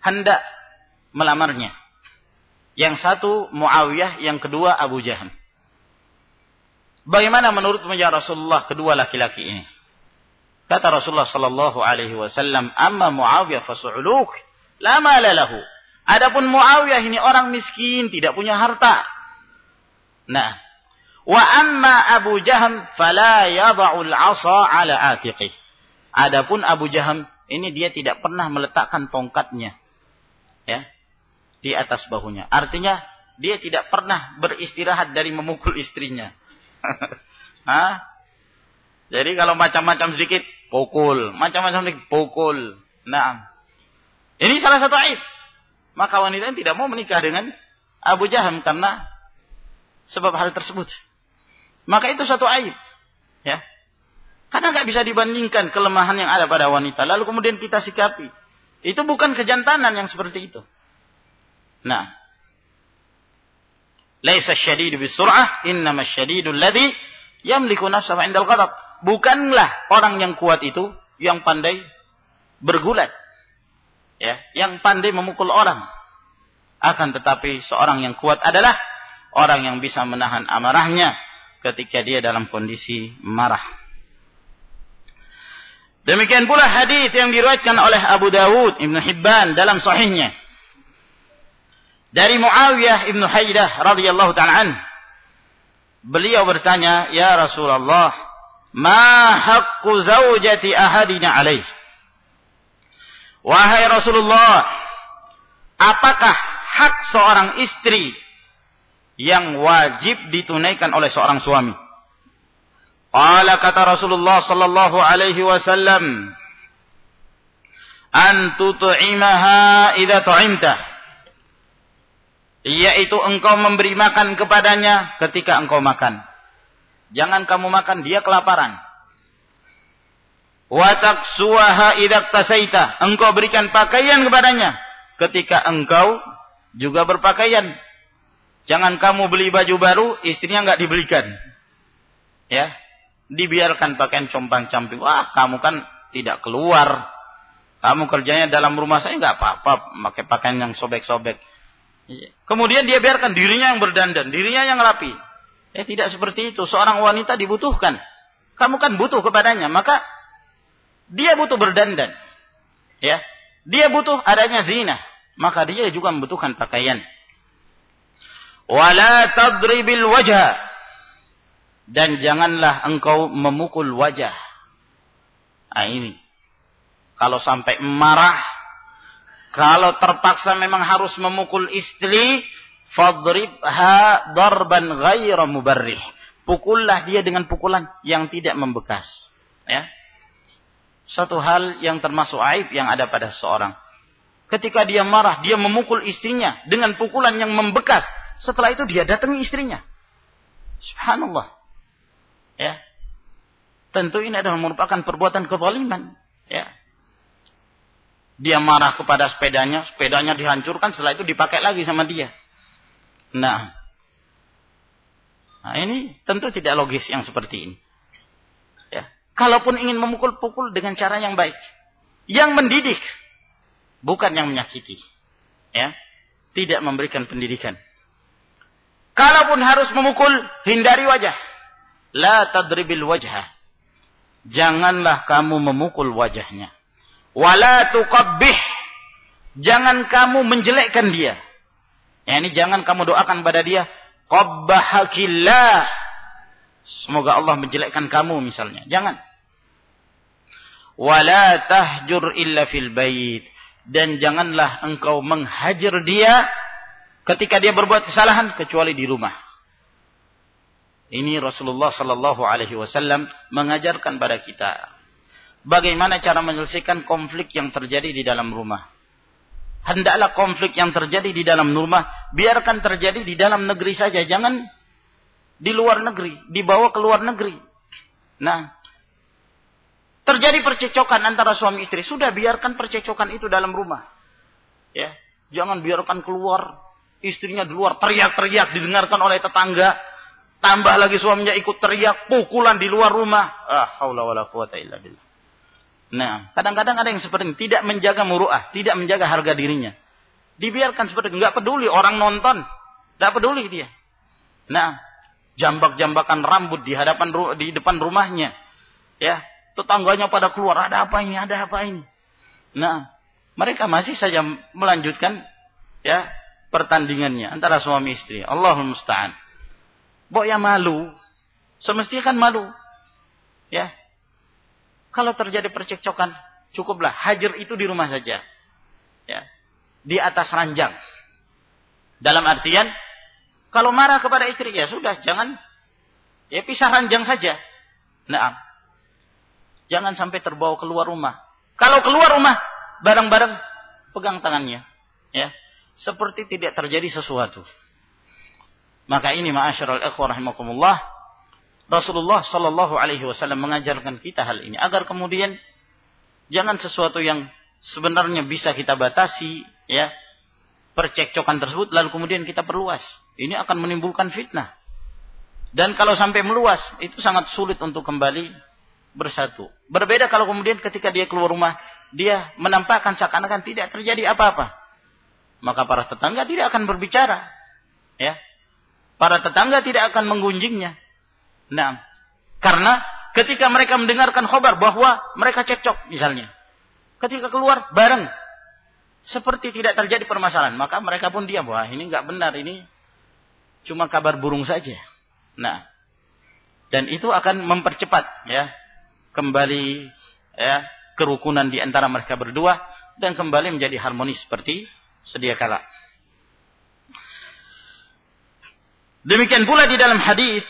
hendak melamarnya. Yang satu Muawiyah, yang kedua Abu Jahal. Bagaimana menurut ya Rasulullah kedua laki-laki ini? Kata Rasulullah sallallahu alaihi wasallam, "Amma Muawiyah fasu'uluk, la mala lahu." Adapun Muawiyah ini orang miskin, tidak punya harta. Nah, wa amma Abu Jaham fala yadha'u al-'asa 'ala atiqih. Adapun Abu Jaham ini dia tidak pernah meletakkan tongkatnya ya di atas bahunya. Artinya dia tidak pernah beristirahat dari memukul istrinya. Hah? Jadi kalau macam-macam sedikit pukul, macam-macam sedikit pukul. Nah, ini salah satu aib. Maka wanita ini tidak mau menikah dengan Abu Jaham karena sebab hal tersebut. Maka itu satu aib. Ya. Karena nggak bisa dibandingkan kelemahan yang ada pada wanita. Lalu kemudian kita sikapi. Itu bukan kejantanan yang seperti itu. Nah. Laisa syadidu bisur'ah, innama syadidu alladhi yamliku nafsahu indal ghadab. Bukanlah orang yang kuat itu yang pandai bergulat. Ya, yang pandai memukul orang. Akan tetapi seorang yang kuat adalah orang yang bisa menahan amarahnya ketika dia dalam kondisi marah. Demikian pula hadis yang diriwayatkan oleh Abu Dawud Ibn Hibban dalam sahihnya. Dari Muawiyah Ibn Haidah radhiyallahu taala. Beliau bertanya, "Ya Rasulullah, ma haqqu zaujati ahadina alaih?" Wahai Rasulullah, apakah hak seorang istri yang wajib ditunaikan oleh seorang suami? Qala kata Rasulullah sallallahu alaihi wasallam, "An tut'imaha idza tu'imta." Yaitu engkau memberi makan kepadanya ketika engkau makan. Jangan kamu makan, dia kelaparan. Wa taksuha idza tasaita. Engkau berikan pakaian kepadanya ketika engkau juga berpakaian. Jangan kamu beli baju baru, istrinya enggak dibelikan. Ya, dibiarkan pakaian compang-camping. Wah, kamu kan tidak keluar. Kamu kerjanya dalam rumah saya nggak apa-apa, pakai pakaian yang sobek-sobek. Iya. Kemudian dia biarkan dirinya yang berdandan, dirinya yang rapi. Eh tidak seperti itu. Seorang wanita dibutuhkan. Kamu kan butuh kepadanya, maka dia butuh berdandan. Ya. Dia butuh adanya zina, maka dia juga membutuhkan pakaian. Wala wajah dan janganlah engkau memukul wajah. Nah ini. Kalau sampai marah, kalau terpaksa memang harus memukul istri, fadribha darban ghaira mubarrih. Pukullah dia dengan pukulan yang tidak membekas. Ya. Satu hal yang termasuk aib yang ada pada seorang. Ketika dia marah, dia memukul istrinya dengan pukulan yang membekas. Setelah itu dia datangi istrinya. Subhanallah. Ya. Tentu ini adalah merupakan perbuatan kezaliman, ya. Dia marah kepada sepedanya, sepedanya dihancurkan, setelah itu dipakai lagi sama dia. Nah, nah ini tentu tidak logis yang seperti ini. Ya. Kalaupun ingin memukul, pukul dengan cara yang baik. Yang mendidik. Bukan yang menyakiti. Ya. Tidak memberikan pendidikan. Kalaupun harus memukul, hindari wajah. La tadribil wajah. Janganlah kamu memukul wajahnya. Wala tuqabbih. Jangan kamu menjelekkan dia. Ya, ini jangan kamu doakan pada dia. Qabbahakillah. Semoga Allah menjelekkan kamu misalnya. Jangan. Wala tahjur illa fil bait. Dan janganlah engkau menghajar dia ketika dia berbuat kesalahan kecuali di rumah. Ini Rasulullah sallallahu alaihi wasallam mengajarkan pada kita bagaimana cara menyelesaikan konflik yang terjadi di dalam rumah. Hendaklah konflik yang terjadi di dalam rumah biarkan terjadi di dalam negeri saja, jangan di luar negeri, dibawa ke luar negeri. Nah, terjadi percekcokan antara suami istri, sudah biarkan percekcokan itu dalam rumah. Ya, jangan biarkan keluar Istrinya di luar teriak-teriak didengarkan oleh tetangga. Tambah lagi suaminya ikut teriak, pukulan di luar rumah. Ah, haula wala quwata illa billah. Nah, kadang-kadang ada yang seperti ini, tidak menjaga muruah, tidak menjaga harga dirinya. Dibiarkan seperti itu, nggak peduli orang nonton, nggak peduli dia. Nah, jambak-jambakan rambut di hadapan di depan rumahnya. Ya, tetangganya pada keluar, ada apa ini? Ada apa ini? Nah, mereka masih saja melanjutkan ya pertandingannya antara suami istri. Allahul musta'an. Bok ya malu. Semestinya kan malu. Ya. Kalau terjadi percekcokan, cukuplah hajar itu di rumah saja. Ya. Di atas ranjang. Dalam artian kalau marah kepada istri ya sudah jangan ya pisah ranjang saja. Nah, jangan sampai terbawa keluar rumah. Kalau keluar rumah bareng-bareng pegang tangannya, ya seperti tidak terjadi sesuatu. Maka ini ma'asyiral ikhwah rahimakumullah, Rasulullah sallallahu alaihi wasallam mengajarkan kita hal ini agar kemudian jangan sesuatu yang sebenarnya bisa kita batasi ya percekcokan tersebut lalu kemudian kita perluas. Ini akan menimbulkan fitnah. Dan kalau sampai meluas itu sangat sulit untuk kembali bersatu. Berbeda kalau kemudian ketika dia keluar rumah dia menampakkan seakan-akan tidak terjadi apa-apa maka para tetangga tidak akan berbicara. Ya. Para tetangga tidak akan menggunjingnya. Nah, karena ketika mereka mendengarkan khabar bahwa mereka cekcok misalnya. Ketika keluar bareng seperti tidak terjadi permasalahan, maka mereka pun diam. Wah, ini nggak benar, ini cuma kabar burung saja. Nah, dan itu akan mempercepat ya kembali ya kerukunan di antara mereka berdua dan kembali menjadi harmonis seperti sedia kala. Demikian pula di dalam hadis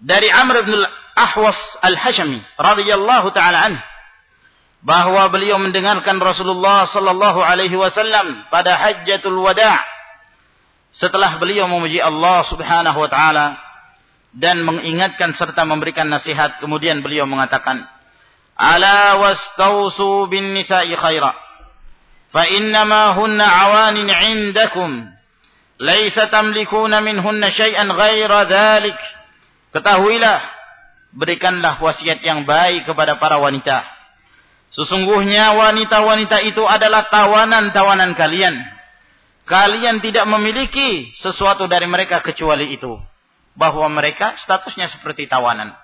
dari Amr bin Ahwas Al-Hashami radhiyallahu taala anhu. Bahwa beliau mendengarkan Rasulullah sallallahu alaihi wasallam pada Hajjatul Wada' setelah beliau memuji Allah Subhanahu wa taala dan mengingatkan serta memberikan nasihat kemudian beliau mengatakan ala wastausu bin nisa'i khaira fa innama hunna awanin 'indakum laysa tamlikuna minhunna syai'an ghaira dhalik ketahuilah berikanlah wasiat yang baik kepada para wanita. Sesungguhnya wanita-wanita itu adalah tawanan-tawanan kalian. Kalian tidak memiliki sesuatu dari mereka kecuali itu. Bahwa mereka statusnya seperti tawanan.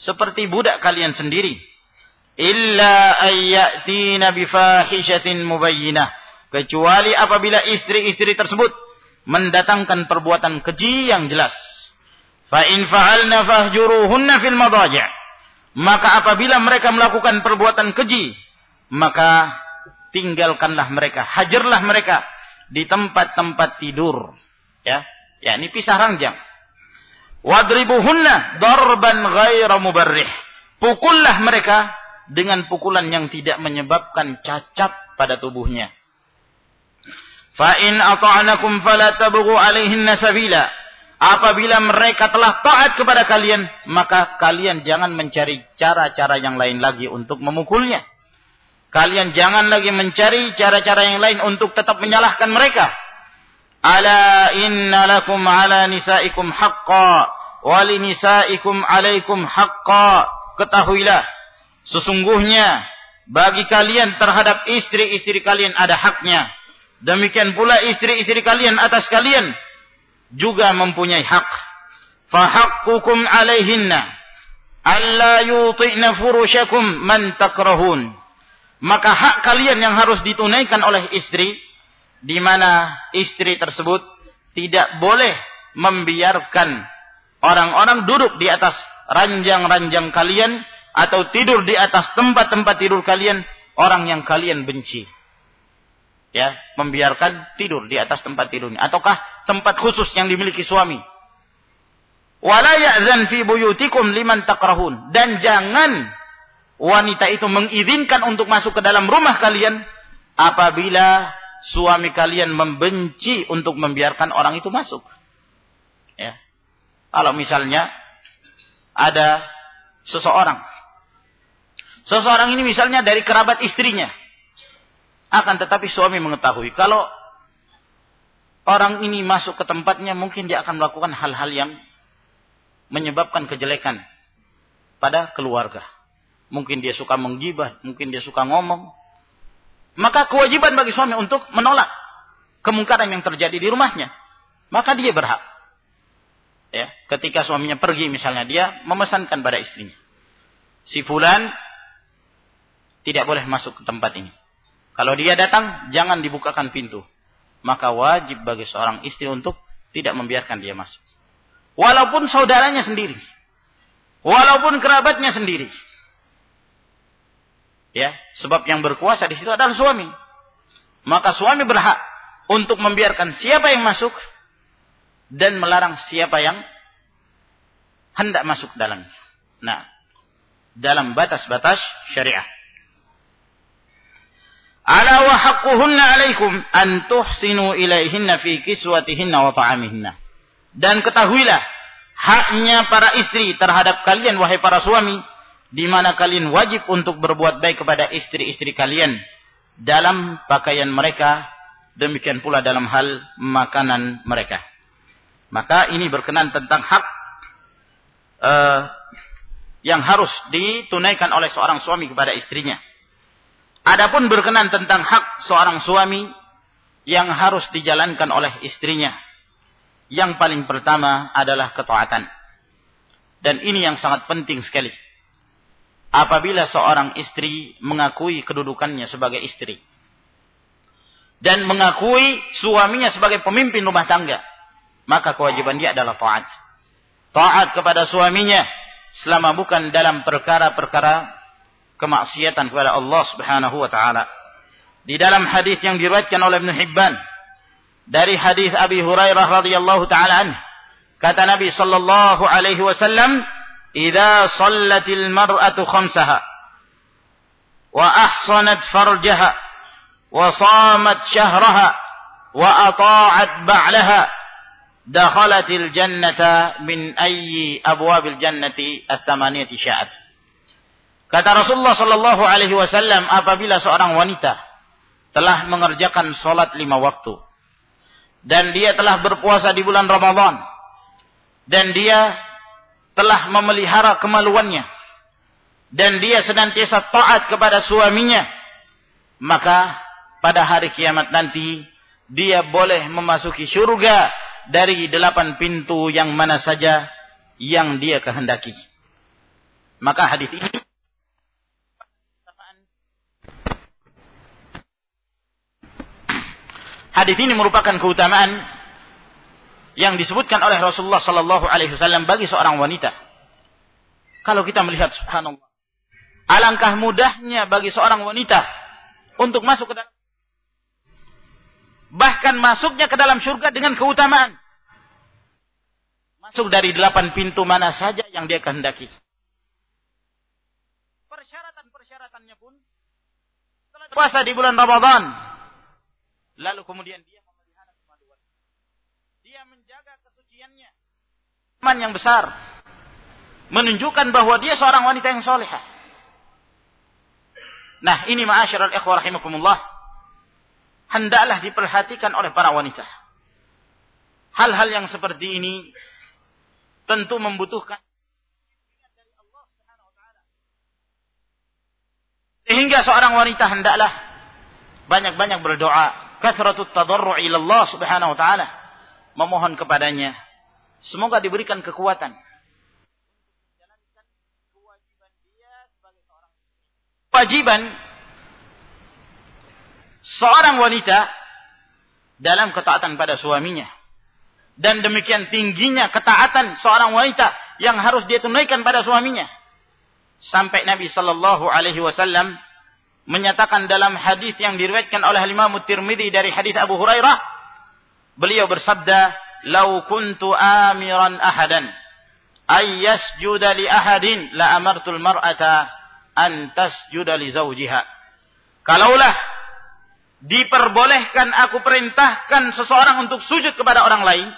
Seperti budak kalian sendiri. Illa ayyatina bifahishatin mubayyinah. Kecuali apabila istri-istri tersebut mendatangkan perbuatan keji yang jelas fa in fa'alna fahjuruhunna fil madaji' maka apabila mereka melakukan perbuatan keji maka tinggalkanlah mereka hajarlah mereka di tempat-tempat tidur ya ya ini pisah ranjang wadribuhunna darban ghaira mubarrih pukullah mereka dengan pukulan yang tidak menyebabkan cacat pada tubuhnya. Fa in ata'nakum fala tabghu 'alaihinna sabila. Apabila mereka telah taat kepada kalian, maka kalian jangan mencari cara-cara yang lain lagi untuk memukulnya. Kalian jangan lagi mencari cara-cara yang lain untuk tetap menyalahkan mereka. Ala inna lakum ala nisaikum haqqa wa li nisaikum alaikum haqqa ketahuilah sesungguhnya bagi kalian terhadap istri-istri kalian ada haknya. Demikian pula istri-istri kalian atas kalian juga mempunyai hak. Fahaqqukum alaihinna alla yuti'na furushakum man takrahun. Maka hak kalian yang harus ditunaikan oleh istri di mana istri tersebut tidak boleh membiarkan orang-orang duduk di atas ranjang-ranjang kalian atau tidur di atas tempat-tempat tidur kalian orang yang kalian benci. Ya, membiarkan tidur di atas tempat tidurnya ataukah tempat khusus yang dimiliki suami. Wala ya'zan fi buyutikum liman takrahun dan jangan wanita itu mengizinkan untuk masuk ke dalam rumah kalian apabila suami kalian membenci untuk membiarkan orang itu masuk. Ya. Kalau misalnya ada seseorang Seseorang ini misalnya dari kerabat istrinya. Akan tetapi suami mengetahui. Kalau orang ini masuk ke tempatnya mungkin dia akan melakukan hal-hal yang menyebabkan kejelekan pada keluarga. Mungkin dia suka menggibah, mungkin dia suka ngomong. Maka kewajiban bagi suami untuk menolak kemungkaran yang terjadi di rumahnya. Maka dia berhak. Ya, ketika suaminya pergi misalnya dia memesankan pada istrinya. Si fulan tidak boleh masuk ke tempat ini. Kalau dia datang, jangan dibukakan pintu. Maka wajib bagi seorang istri untuk tidak membiarkan dia masuk. Walaupun saudaranya sendiri. Walaupun kerabatnya sendiri. Ya, sebab yang berkuasa di situ adalah suami. Maka suami berhak untuk membiarkan siapa yang masuk dan melarang siapa yang hendak masuk dalamnya. Nah, dalam batas-batas syariah. Ala wa haqquhunna alaikum an tuhsinu ilaihinna fi kiswatihinna wa ta'amihinna. Dan ketahuilah haknya para istri terhadap kalian wahai para suami di mana kalian wajib untuk berbuat baik kepada istri-istri kalian dalam pakaian mereka demikian pula dalam hal makanan mereka. Maka ini berkenan tentang hak uh, yang harus ditunaikan oleh seorang suami kepada istrinya. Adapun berkenan tentang hak seorang suami yang harus dijalankan oleh istrinya. Yang paling pertama adalah ketaatan. Dan ini yang sangat penting sekali. Apabila seorang istri mengakui kedudukannya sebagai istri. Dan mengakui suaminya sebagai pemimpin rumah tangga. Maka kewajiban dia adalah taat. Taat kepada suaminya. Selama bukan dalam perkara-perkara kemaksiatan kepada Allah Subhanahu wa taala. Di dalam hadis yang diriwayatkan oleh Ibnu Hibban dari hadis Abi Hurairah radhiyallahu taala anhu kata Nabi sallallahu alaihi wasallam "Idza shallatil mar'atu khamsaha wa ahsanat farjaha wa shamat shahraha wa ata'at ba'laha dakhalatil jannata min ayyi abwabil jannati at-thamaniyati sya'at." Kata Rasulullah Sallallahu Alaihi Wasallam, apabila seorang wanita telah mengerjakan sholat lima waktu dan dia telah berpuasa di bulan Ramadan dan dia telah memelihara kemaluannya dan dia senantiasa taat kepada suaminya, maka pada hari kiamat nanti dia boleh memasuki surga dari delapan pintu yang mana saja yang dia kehendaki. Maka hadis ini Hadis ini merupakan keutamaan yang disebutkan oleh Rasulullah Sallallahu Alaihi Wasallam bagi seorang wanita. Kalau kita melihat, Subhanallah, alangkah mudahnya bagi seorang wanita untuk masuk ke dalam bahkan masuknya ke dalam surga dengan keutamaan. Masuk dari delapan pintu mana saja yang dia kehendaki. Persyaratan-persyaratannya pun puasa di bulan Ramadan Lalu kemudian dia memelihara kemaluan. Dia menjaga kesuciannya. Iman yang besar. Menunjukkan bahwa dia seorang wanita yang solehah. Nah ini ma'asyiral ikhwah rahimakumullah. Hendaklah diperhatikan oleh para wanita. Hal-hal yang seperti ini tentu membutuhkan. Sehingga seorang wanita hendaklah banyak-banyak berdoa, kathratut tadarru' ila Allah Subhanahu wa taala, memohon kepadanya. Semoga diberikan kekuatan. Kewajiban seorang wanita dalam ketaatan pada suaminya. Dan demikian tingginya ketaatan seorang wanita yang harus dia tunaikan pada suaminya. Sampai Nabi sallallahu alaihi wasallam menyatakan dalam hadis yang diriwayatkan oleh Imam Tirmidzi dari hadis Abu Hurairah beliau bersabda "Lau kuntu amiran ahadan ay yasjuda li ahadin la amartul mar'ata an tasjuda li zawjiha." Kalaulah diperbolehkan aku perintahkan seseorang untuk sujud kepada orang lain,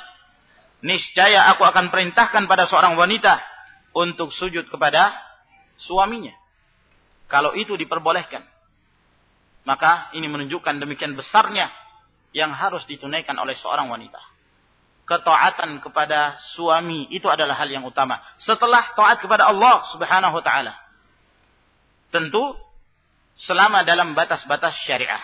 niscaya aku akan perintahkan pada seorang wanita untuk sujud kepada suaminya. Kalau itu diperbolehkan. Maka ini menunjukkan demikian besarnya yang harus ditunaikan oleh seorang wanita. Ketaatan kepada suami itu adalah hal yang utama. Setelah taat kepada Allah subhanahu wa ta'ala. Tentu selama dalam batas-batas syariah.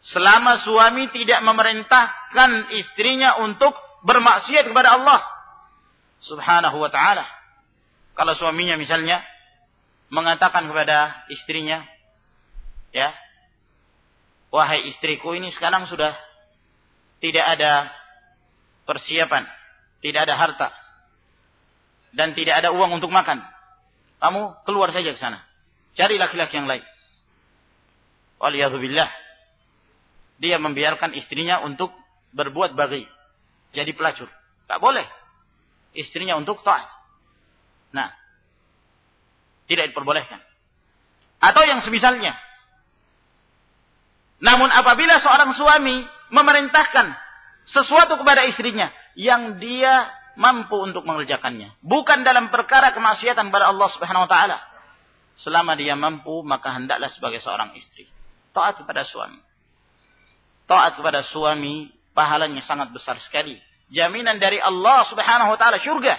Selama suami tidak memerintahkan istrinya untuk bermaksiat kepada Allah subhanahu wa ta'ala. Kalau suaminya misalnya mengatakan kepada istrinya, ya, wahai istriku ini sekarang sudah tidak ada persiapan, tidak ada harta, dan tidak ada uang untuk makan. Kamu keluar saja ke sana. Cari laki-laki yang lain. Waliyahzubillah. Dia membiarkan istrinya untuk berbuat bagi. Jadi pelacur. Tak boleh. Istrinya untuk taat. Nah. Tidak diperbolehkan. Atau yang semisalnya. Namun apabila seorang suami memerintahkan sesuatu kepada istrinya yang dia mampu untuk mengerjakannya, bukan dalam perkara kemaksiatan pada Allah Subhanahu wa taala. Selama dia mampu, maka hendaklah sebagai seorang istri taat kepada suami. Taat kepada suami pahalanya sangat besar sekali. Jaminan dari Allah Subhanahu wa taala surga.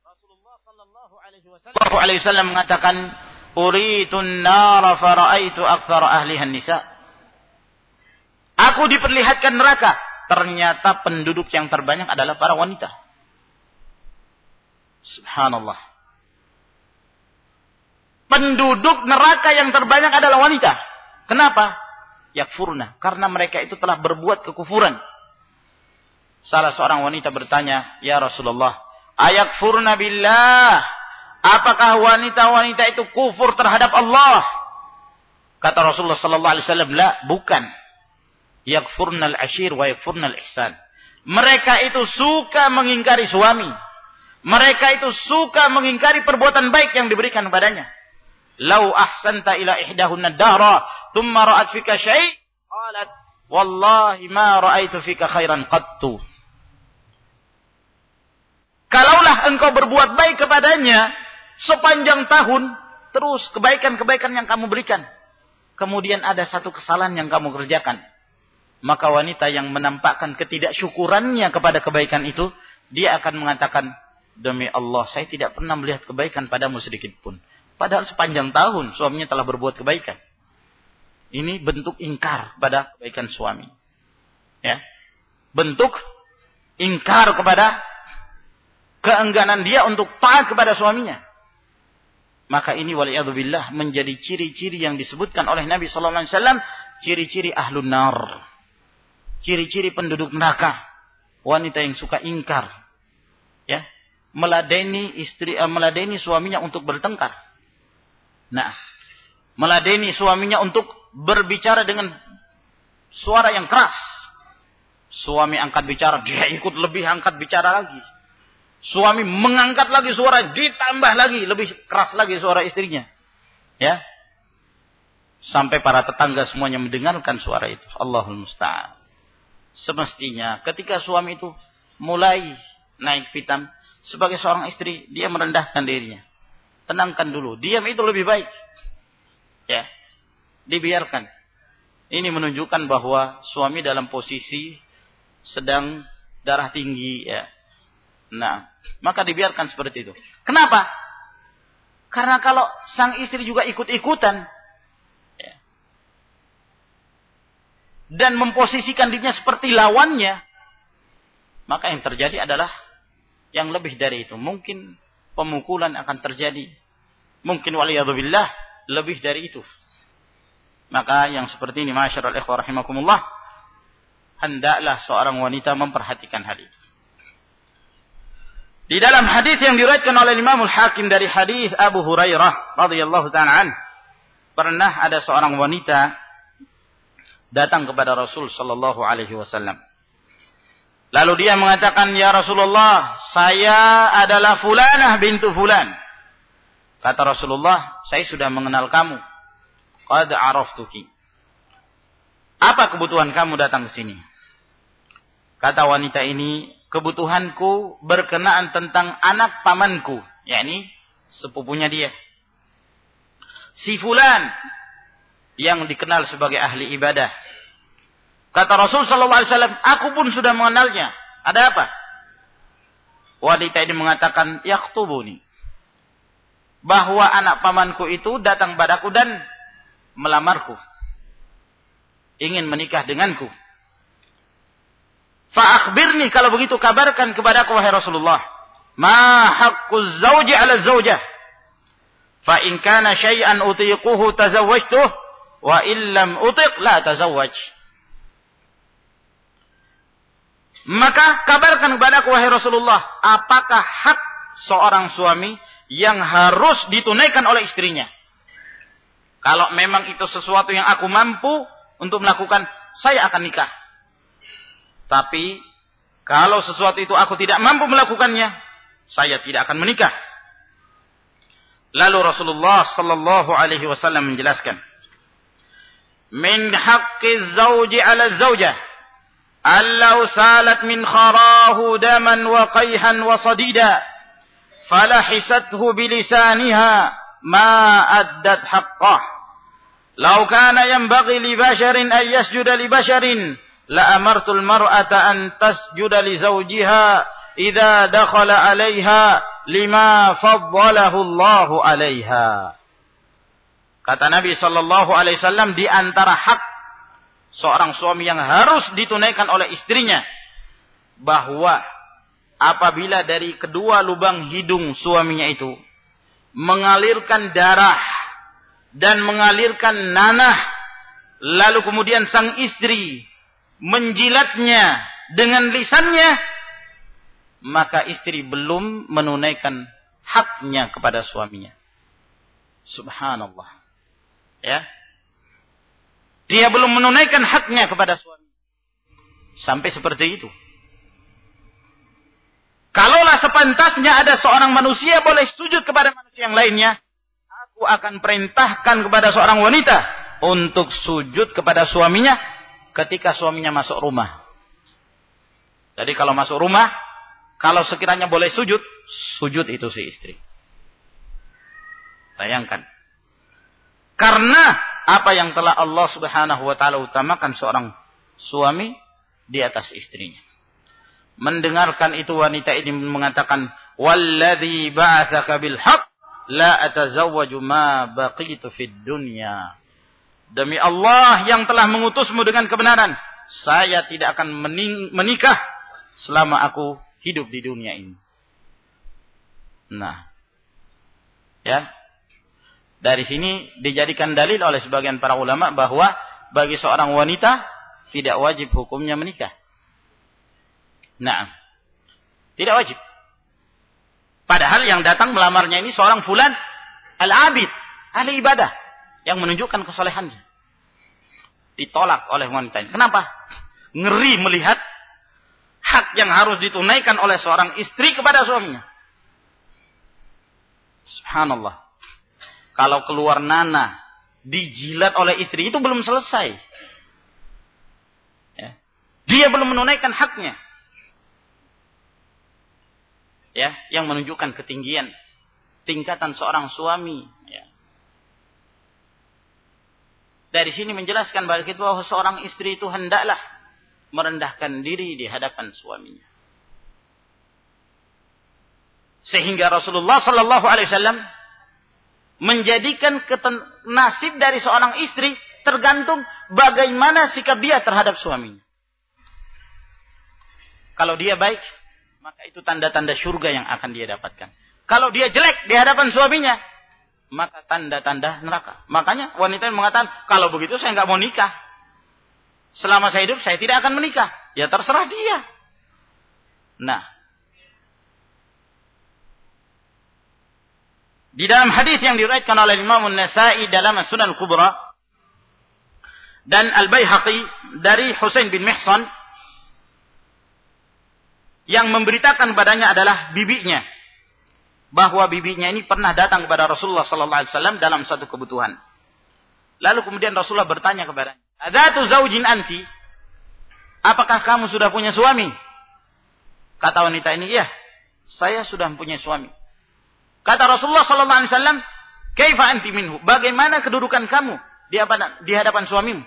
Rasulullah sallallahu alaihi wasallam mengatakan Uritun nara faraitu aktsara ahlihan nisa. Aku diperlihatkan neraka. Ternyata penduduk yang terbanyak adalah para wanita. Subhanallah. Penduduk neraka yang terbanyak adalah wanita. Kenapa? Yakfurna. Karena mereka itu telah berbuat kekufuran. Salah seorang wanita bertanya, Ya Rasulullah, ayakfurna billah Apakah wanita-wanita itu kufur terhadap Allah? Kata Rasulullah sallallahu alaihi wasallam, "La, bukan. Yakfurnal ashir wa yakfurnal ihsan." Mereka itu suka mengingkari suami. Mereka itu suka mengingkari perbuatan baik yang diberikan kepadanya. Lau ahsanta ila ihdahunna dahra, thumma ra'at fika syai', qalat, "Wallahi ma ra'aitu fika khairan qattu." Kalaulah engkau berbuat baik kepadanya, sepanjang tahun terus kebaikan-kebaikan yang kamu berikan. Kemudian ada satu kesalahan yang kamu kerjakan. Maka wanita yang menampakkan ketidaksyukurannya kepada kebaikan itu, dia akan mengatakan, Demi Allah, saya tidak pernah melihat kebaikan padamu sedikit pun. Padahal sepanjang tahun suaminya telah berbuat kebaikan. Ini bentuk ingkar pada kebaikan suami. Ya. Bentuk ingkar kepada keengganan dia untuk taat kepada suaminya maka ini waliyadzubillah menjadi ciri-ciri yang disebutkan oleh Nabi wasallam ciri-ciri ahlun nar. Ciri-ciri penduduk neraka. Wanita yang suka ingkar. Ya. Meladeni istri uh, meladeni suaminya untuk bertengkar. Nah meladeni suaminya untuk berbicara dengan suara yang keras. Suami angkat bicara dia ikut lebih angkat bicara lagi Suami mengangkat lagi suara, ditambah lagi, lebih keras lagi suara istrinya. Ya. Sampai para tetangga semuanya mendengarkan suara itu. Allahul Musta'an. Semestinya ketika suami itu mulai naik pitam, sebagai seorang istri, dia merendahkan dirinya. Tenangkan dulu. Diam itu lebih baik. Ya. Dibiarkan. Ini menunjukkan bahwa suami dalam posisi sedang darah tinggi ya Nah, maka dibiarkan seperti itu. Kenapa? Karena kalau sang istri juga ikut-ikutan ya, dan memposisikan dirinya seperti lawannya, maka yang terjadi adalah yang lebih dari itu. Mungkin pemukulan akan terjadi. Mungkin waliyadzubillah lebih dari itu. Maka yang seperti ini masyarakat ikhwah rahimakumullah hendaklah seorang wanita memperhatikan hal itu. Di dalam hadis yang diriwayatkan oleh Imam Al-Hakim dari hadis Abu Hurairah radhiyallahu taala pernah ada seorang wanita datang kepada Rasul sallallahu alaihi wasallam. Lalu dia mengatakan, "Ya Rasulullah, saya adalah fulanah bintu fulan." Kata Rasulullah, "Saya sudah mengenal kamu. Qad araftuki." Apa kebutuhan kamu datang ke sini? Kata wanita ini, kebutuhanku berkenaan tentang anak pamanku, yakni sepupunya dia. Si fulan yang dikenal sebagai ahli ibadah. Kata Rasul sallallahu alaihi wasallam, aku pun sudah mengenalnya. Ada apa? Wanita ini mengatakan, yaktubuni. Bahwa anak pamanku itu datang padaku dan melamarku. Ingin menikah denganku. Fa'akhbirni kalau begitu kabarkan kepadaku wahai Rasulullah. Ma haqquz zawji 'ala zawjah. Fa in kana syai'an utiquhu tazawwajtuh wa illam utiq la tazawwaj. Maka kabarkan kepadaku wahai Rasulullah, apakah hak seorang suami yang harus ditunaikan oleh istrinya? Kalau memang itu sesuatu yang aku mampu untuk melakukan, saya akan nikah. Tapi kalau sesuatu itu aku tidak mampu melakukannya, saya tidak akan menikah. Lalu Rasulullah sallallahu alaihi wasallam menjelaskan, "Min haqqi zawji 'ala zawjah allau salat min kharahu daman wa qayhan wa sadida falahisathu bilisaniha ma addat haqqah." Lau kana yanbaghi li basharin an yasjuda li basharin la amartul mar'ata an tasjuda li zawjiha idza dakhala 'alaiha lima faddalahu Allahu 'alaiha. Kata Nabi sallallahu alaihi wasallam di antara hak seorang suami yang harus ditunaikan oleh istrinya bahwa apabila dari kedua lubang hidung suaminya itu mengalirkan darah dan mengalirkan nanah lalu kemudian sang istri menjilatnya dengan lisannya, maka istri belum menunaikan haknya kepada suaminya. Subhanallah. Ya. Dia belum menunaikan haknya kepada suami. Sampai seperti itu. Kalaulah sepantasnya ada seorang manusia boleh sujud kepada manusia yang lainnya, aku akan perintahkan kepada seorang wanita untuk sujud kepada suaminya ketika suaminya masuk rumah. Jadi kalau masuk rumah, kalau sekiranya boleh sujud, sujud itu si istri. Bayangkan. Karena apa yang telah Allah Subhanahu wa taala utamakan seorang suami di atas istrinya. Mendengarkan itu wanita ini mengatakan, "Walladzi ba'atsaka bil haqq la atazawwaju ma baqitu fid dunya." Demi Allah yang telah mengutusmu dengan kebenaran. Saya tidak akan menikah selama aku hidup di dunia ini. Nah. Ya. Dari sini dijadikan dalil oleh sebagian para ulama bahwa bagi seorang wanita tidak wajib hukumnya menikah. Nah. Tidak wajib. Padahal yang datang melamarnya ini seorang fulan al-abid, ahli ibadah yang menunjukkan kesolehannya. Ditolak oleh wanita ini. Kenapa? Ngeri melihat hak yang harus ditunaikan oleh seorang istri kepada suaminya. Subhanallah. Kalau keluar nana dijilat oleh istri itu belum selesai. Ya. Dia belum menunaikan haknya. Ya, yang menunjukkan ketinggian tingkatan seorang suami ya. Dari sini menjelaskan bagi kita bahwa seorang istri itu hendaklah merendahkan diri di hadapan suaminya. Sehingga Rasulullah sallallahu alaihi wasallam menjadikan nasib dari seorang istri tergantung bagaimana sikap dia terhadap suaminya. Kalau dia baik, maka itu tanda-tanda surga yang akan dia dapatkan. Kalau dia jelek di hadapan suaminya, maka tanda-tanda neraka. Makanya wanita yang mengatakan, kalau begitu saya nggak mau nikah. Selama saya hidup, saya tidak akan menikah. Ya terserah dia. Nah, Di dalam hadis yang diriwayatkan oleh Imam An-Nasa'i dalam Sunan Kubra dan Al-Baihaqi dari Husain bin Mihsan yang memberitakan padanya adalah bibinya bahwa bibinya ini pernah datang kepada Rasulullah sallallahu alaihi wasallam dalam satu kebutuhan. Lalu kemudian Rasulullah bertanya kepadanya, "Adzatu zaujin anti?" Apakah kamu sudah punya suami? Kata wanita ini, "Iya, saya sudah mempunyai suami." Kata Rasulullah sallallahu alaihi wasallam, "Kaifa anti minhu?" Bagaimana kedudukan kamu di hadapan, di suamimu?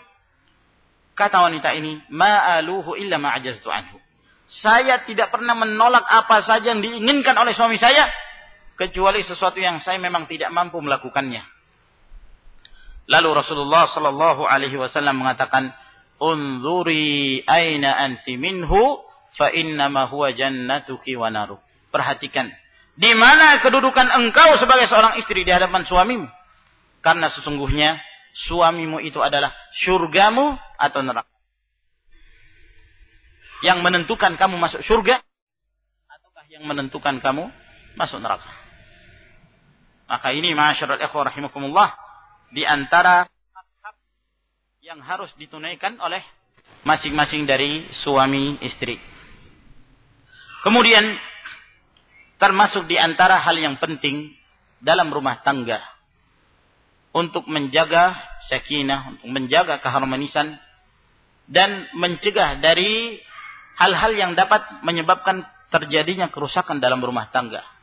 Kata wanita ini, "Ma'aluhu illa ma'ajaztu anhu." Saya tidak pernah menolak apa saja yang diinginkan oleh suami saya kecuali sesuatu yang saya memang tidak mampu melakukannya. Lalu Rasulullah sallallahu alaihi wasallam mengatakan, "Unzuri aina anti minhu fa innama huwa jannatuki wa naruk." Perhatikan di mana kedudukan engkau sebagai seorang istri di hadapan suamimu? Karena sesungguhnya suamimu itu adalah surgamu atau neraka. Yang menentukan kamu masuk surga ataukah yang menentukan kamu masuk neraka. Maka ini masyarakat ikhwah rahimakumullah di antara yang harus ditunaikan oleh masing-masing dari suami istri. Kemudian termasuk di antara hal yang penting dalam rumah tangga untuk menjaga sakinah, untuk menjaga keharmonisan dan mencegah dari hal-hal yang dapat menyebabkan terjadinya kerusakan dalam rumah tangga.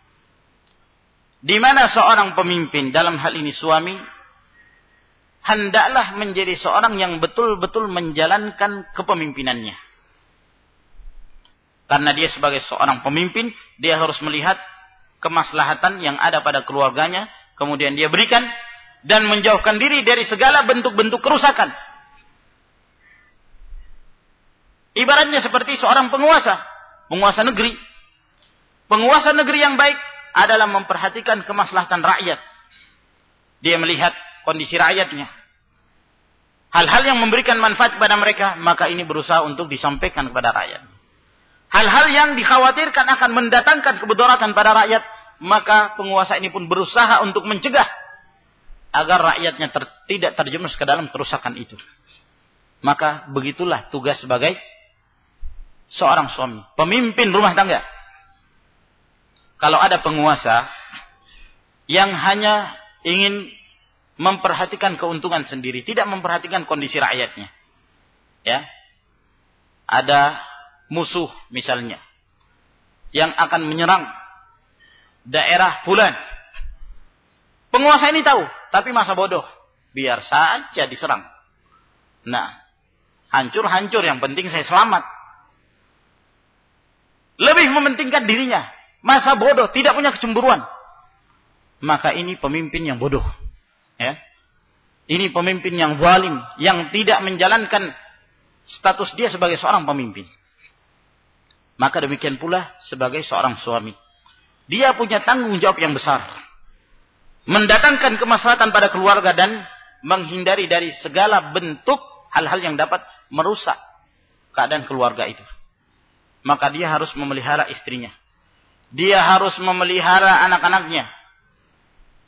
Di mana seorang pemimpin dalam hal ini suami hendaklah menjadi seorang yang betul-betul menjalankan kepemimpinannya. Karena dia sebagai seorang pemimpin, dia harus melihat kemaslahatan yang ada pada keluarganya, kemudian dia berikan dan menjauhkan diri dari segala bentuk-bentuk kerusakan. Ibaratnya seperti seorang penguasa, penguasa negeri. Penguasa negeri yang baik adalah memperhatikan kemaslahatan rakyat. Dia melihat kondisi rakyatnya. Hal-hal yang memberikan manfaat kepada mereka, maka ini berusaha untuk disampaikan kepada rakyat hal-hal yang dikhawatirkan akan mendatangkan kebedaratan pada rakyat, maka penguasa ini pun berusaha untuk mencegah agar rakyatnya ter, tidak terjerumus ke dalam kerusakan itu. Maka begitulah tugas sebagai seorang suami, pemimpin rumah tangga. Kalau ada penguasa yang hanya ingin memperhatikan keuntungan sendiri, tidak memperhatikan kondisi rakyatnya. Ya. Ada musuh misalnya yang akan menyerang daerah fulan. Penguasa ini tahu, tapi masa bodoh. Biar saja diserang. Nah, hancur-hancur yang penting saya selamat. Lebih mementingkan dirinya. Masa bodoh, tidak punya kecemburuan. Maka ini pemimpin yang bodoh. Ya. Ini pemimpin yang zalim, yang tidak menjalankan status dia sebagai seorang pemimpin. Maka demikian pula sebagai seorang suami. Dia punya tanggung jawab yang besar. Mendatangkan kemaslahatan pada keluarga dan menghindari dari segala bentuk hal-hal yang dapat merusak keadaan keluarga itu. Maka dia harus memelihara istrinya. Dia harus memelihara anak-anaknya.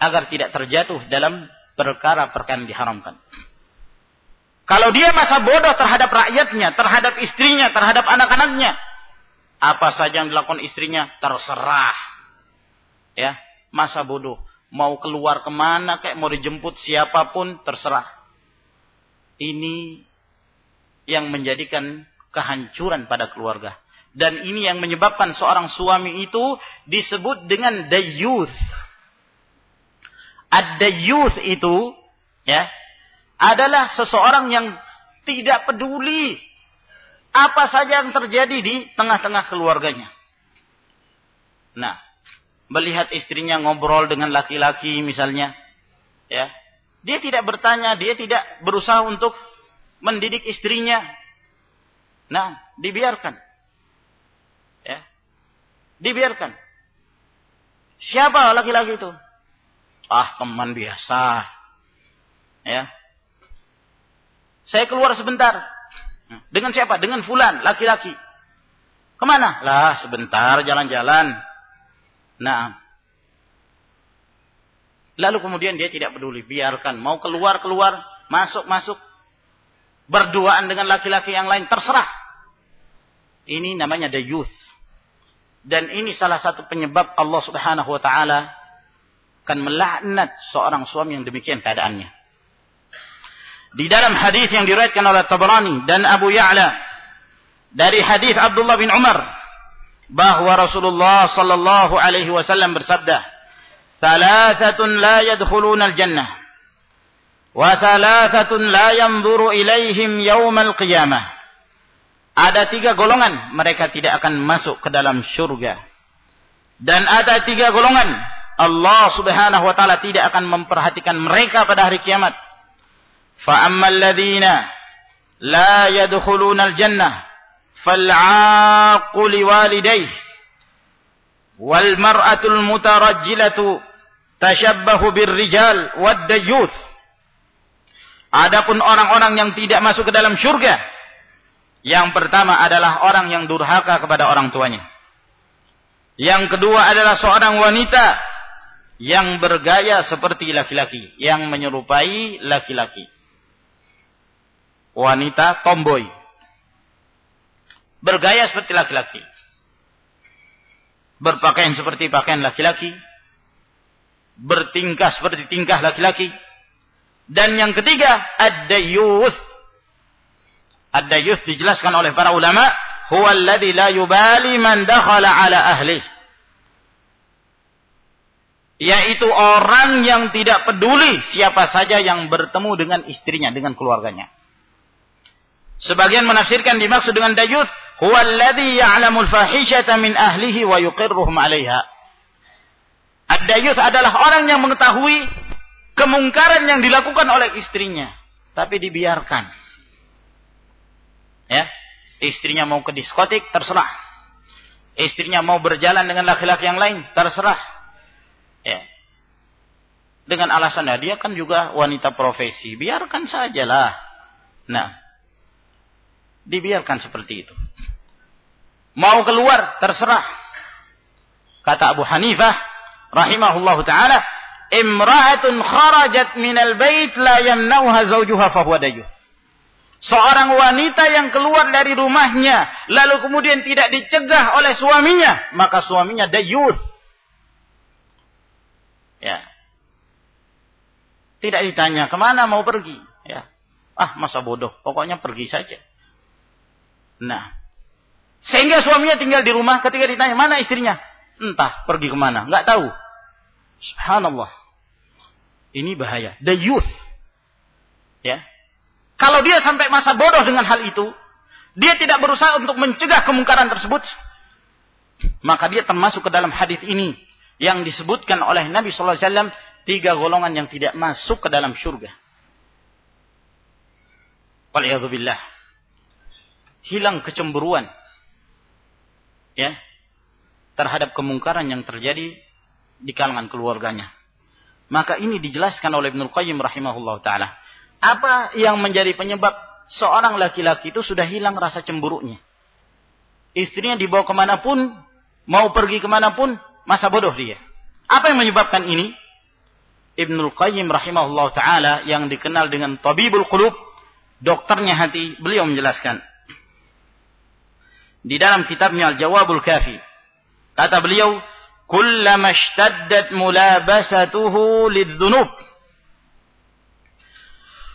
Agar tidak terjatuh dalam perkara-perkara yang diharamkan. Kalau dia masa bodoh terhadap rakyatnya, terhadap istrinya, terhadap anak-anaknya, apa saja yang dilakukan istrinya terserah. Ya, masa bodoh. Mau keluar ke mana kayak mau dijemput siapa pun terserah. Ini yang menjadikan kehancuran pada keluarga. Dan ini yang menyebabkan seorang suami itu disebut dengan dayuth. Ad-dayuth itu ya adalah seseorang yang tidak peduli apa saja yang terjadi di tengah-tengah keluarganya. Nah, melihat istrinya ngobrol dengan laki-laki misalnya, Ya. Dia tidak bertanya, dia tidak berusaha untuk mendidik istrinya. Nah, dibiarkan. Dibiarkan. Siapa laki-laki itu? Ah, teman biasa. Ya. Saya keluar sebentar. Dengan siapa? Dengan fulan, laki-laki. Ke mana? Lah, sebentar jalan-jalan. Nah, Lalu kemudian dia tidak peduli, biarkan mau keluar keluar, masuk masuk, berduaan dengan laki-laki yang lain terserah. Ini namanya the youth. Dan ini salah satu penyebab Allah Subhanahu wa taala akan melaknat seorang suami yang demikian keadaannya. Di dalam hadis yang diriwayatkan oleh Tabrani dan Abu Ya'la dari hadis Abdullah bin Umar bahwa Rasulullah sallallahu alaihi wasallam bersabda, "Thalathatun la yadkhuluna al-jannah wa thalathatun la yanzuru ilaihim yawm al-qiyamah." Ada tiga golongan mereka tidak akan masuk ke dalam surga dan ada tiga golongan Allah subhanahu wa ta'ala tidak akan memperhatikan mereka pada hari kiamat fa ammal ladhina la yadkhuluna al-jannah fal'aqu liwalidayh wal mar'atul mutarajjilatu tashabbahu birrijal wad dayyuth. Adapun orang-orang yang tidak masuk ke dalam surga, yang pertama adalah orang yang durhaka kepada orang tuanya. Yang kedua adalah seorang wanita yang bergaya seperti laki-laki, yang menyerupai laki-laki. Wanita tomboy. Bergaya seperti laki-laki. Berpakaian seperti pakaian laki-laki bertingkah seperti tingkah laki-laki. Dan yang ketiga, ad-dayyuth. Ad-dayyuth dijelaskan oleh para ulama, huwa alladhi la yubali man dakhala ala ahli. Yaitu orang yang tidak peduli siapa saja yang bertemu dengan istrinya, dengan keluarganya. Sebagian menafsirkan dimaksud dengan dayyuth, huwa alladhi ya'lamul fahishata min ahlihi wa yuqirruhum 'alaiha Ad-dayus adalah orang yang mengetahui kemungkaran yang dilakukan oleh istrinya. Tapi dibiarkan. Ya. Istrinya mau ke diskotik, terserah. Istrinya mau berjalan dengan laki-laki yang lain, terserah. Ya. Dengan alasannya dia kan juga wanita profesi. Biarkan sajalah. Nah. Dibiarkan seperti itu. Mau keluar, terserah. Kata Abu Hanifah, rahimahullahu taala, imra'atun kharajat minal bait la yamnauha zawjuha fahuwa dayuth. Seorang wanita yang keluar dari rumahnya lalu kemudian tidak dicegah oleh suaminya, maka suaminya dayuth. Ya. Tidak ditanya ke mana mau pergi, ya. Ah, masa bodoh, pokoknya pergi saja. Nah, sehingga suaminya tinggal di rumah ketika ditanya mana istrinya, entah pergi ke mana, nggak tahu. Subhanallah. Ini bahaya. The youth. Ya. Kalau dia sampai masa bodoh dengan hal itu, dia tidak berusaha untuk mencegah kemungkaran tersebut, maka dia termasuk ke dalam hadis ini yang disebutkan oleh Nabi sallallahu alaihi wasallam tiga golongan yang tidak masuk ke dalam surga. Waliyadzubillah. Hilang kecemburuan. Ya. Terhadap kemungkaran yang terjadi di kalangan keluarganya. Maka ini dijelaskan oleh Ibnu Qayyim rahimahullah taala. Apa yang menjadi penyebab seorang laki-laki itu sudah hilang rasa cemburunya? Istrinya dibawa ke mana pun, mau pergi ke mana pun, masa bodoh dia. Apa yang menyebabkan ini? Ibnu Qayyim rahimahullah taala yang dikenal dengan Tabibul Qulub, dokternya hati, beliau menjelaskan di dalam kitabnya Al-Jawabul Kafi. Kata beliau,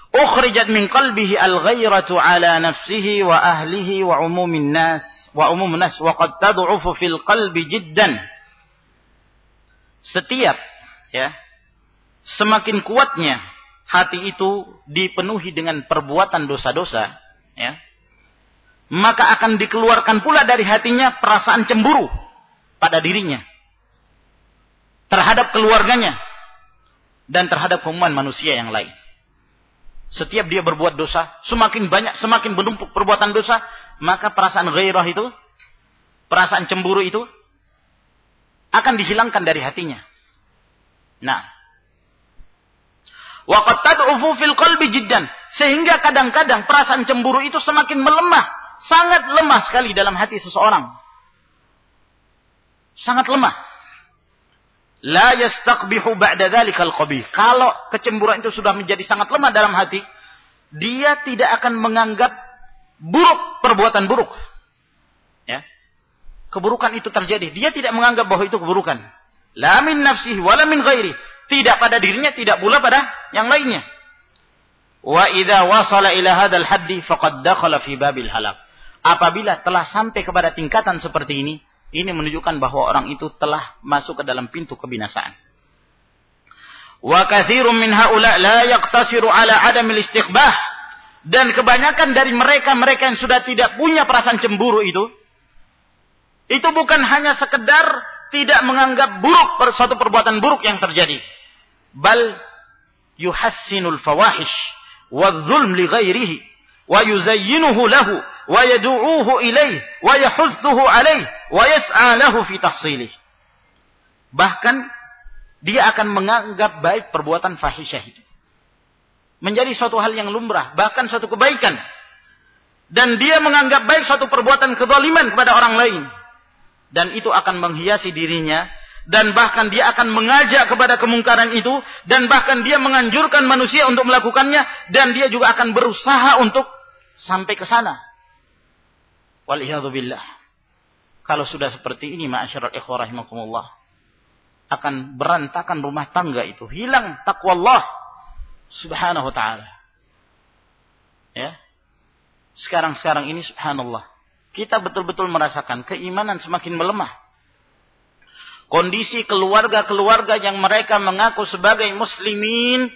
ukhrijat min qalbihi al-ghayratu ala nafsihi wa ahlihi wa umumin nas wa umum nas wa qad tad'ufu fil qalbi jiddan setiap ya semakin kuatnya hati itu dipenuhi dengan perbuatan dosa-dosa ya maka akan dikeluarkan pula dari hatinya perasaan cemburu pada dirinya terhadap keluarganya dan terhadap umuman manusia yang lain. Setiap dia berbuat dosa, semakin banyak, semakin menumpuk perbuatan dosa, maka perasaan gairah itu, perasaan cemburu itu, akan dihilangkan dari hatinya. Nah. Waqad tad'ufu fil qalbi jiddan. Sehingga kadang-kadang perasaan cemburu itu semakin melemah. Sangat lemah sekali dalam hati seseorang. Sangat lemah. La yastaqbihu ba'da dhalikal qabih. Kalau kecemburuan itu sudah menjadi sangat lemah dalam hati, dia tidak akan menganggap buruk perbuatan buruk. Ya. Keburukan itu terjadi, dia tidak menganggap bahwa itu keburukan. La min nafsihi wala min ghairi. Tidak pada dirinya, tidak pula pada yang lainnya. Wa idza wasala ila hadzal haddi faqad dakhala fi babil halak. Apabila telah sampai kepada tingkatan seperti ini, ini menunjukkan bahwa orang itu telah masuk ke dalam pintu kebinasaan. Wa katsirun min ala. Dan kebanyakan dari mereka-mereka yang sudah tidak punya perasaan cemburu itu, itu bukan hanya sekedar tidak menganggap buruk suatu perbuatan buruk yang terjadi. Bal yuhassinul fawahish wa li ghairihi Bahkan dia akan menganggap baik perbuatan fahisyah itu. Menjadi suatu hal yang lumrah, bahkan suatu kebaikan. Dan dia menganggap baik suatu perbuatan kezaliman kepada orang lain. Dan itu akan menghiasi dirinya dan bahkan dia akan mengajak kepada kemungkaran itu dan bahkan dia menganjurkan manusia untuk melakukannya dan dia juga akan berusaha untuk sampai ke sana Waliyadzubillah. Kalau sudah seperti ini, ma'asyiral ikhwah rahimakumullah, akan berantakan rumah tangga itu, hilang takwa Allah subhanahu wa ta'ala. Ya. Sekarang-sekarang ini subhanallah, kita betul-betul merasakan keimanan semakin melemah. Kondisi keluarga-keluarga yang mereka mengaku sebagai muslimin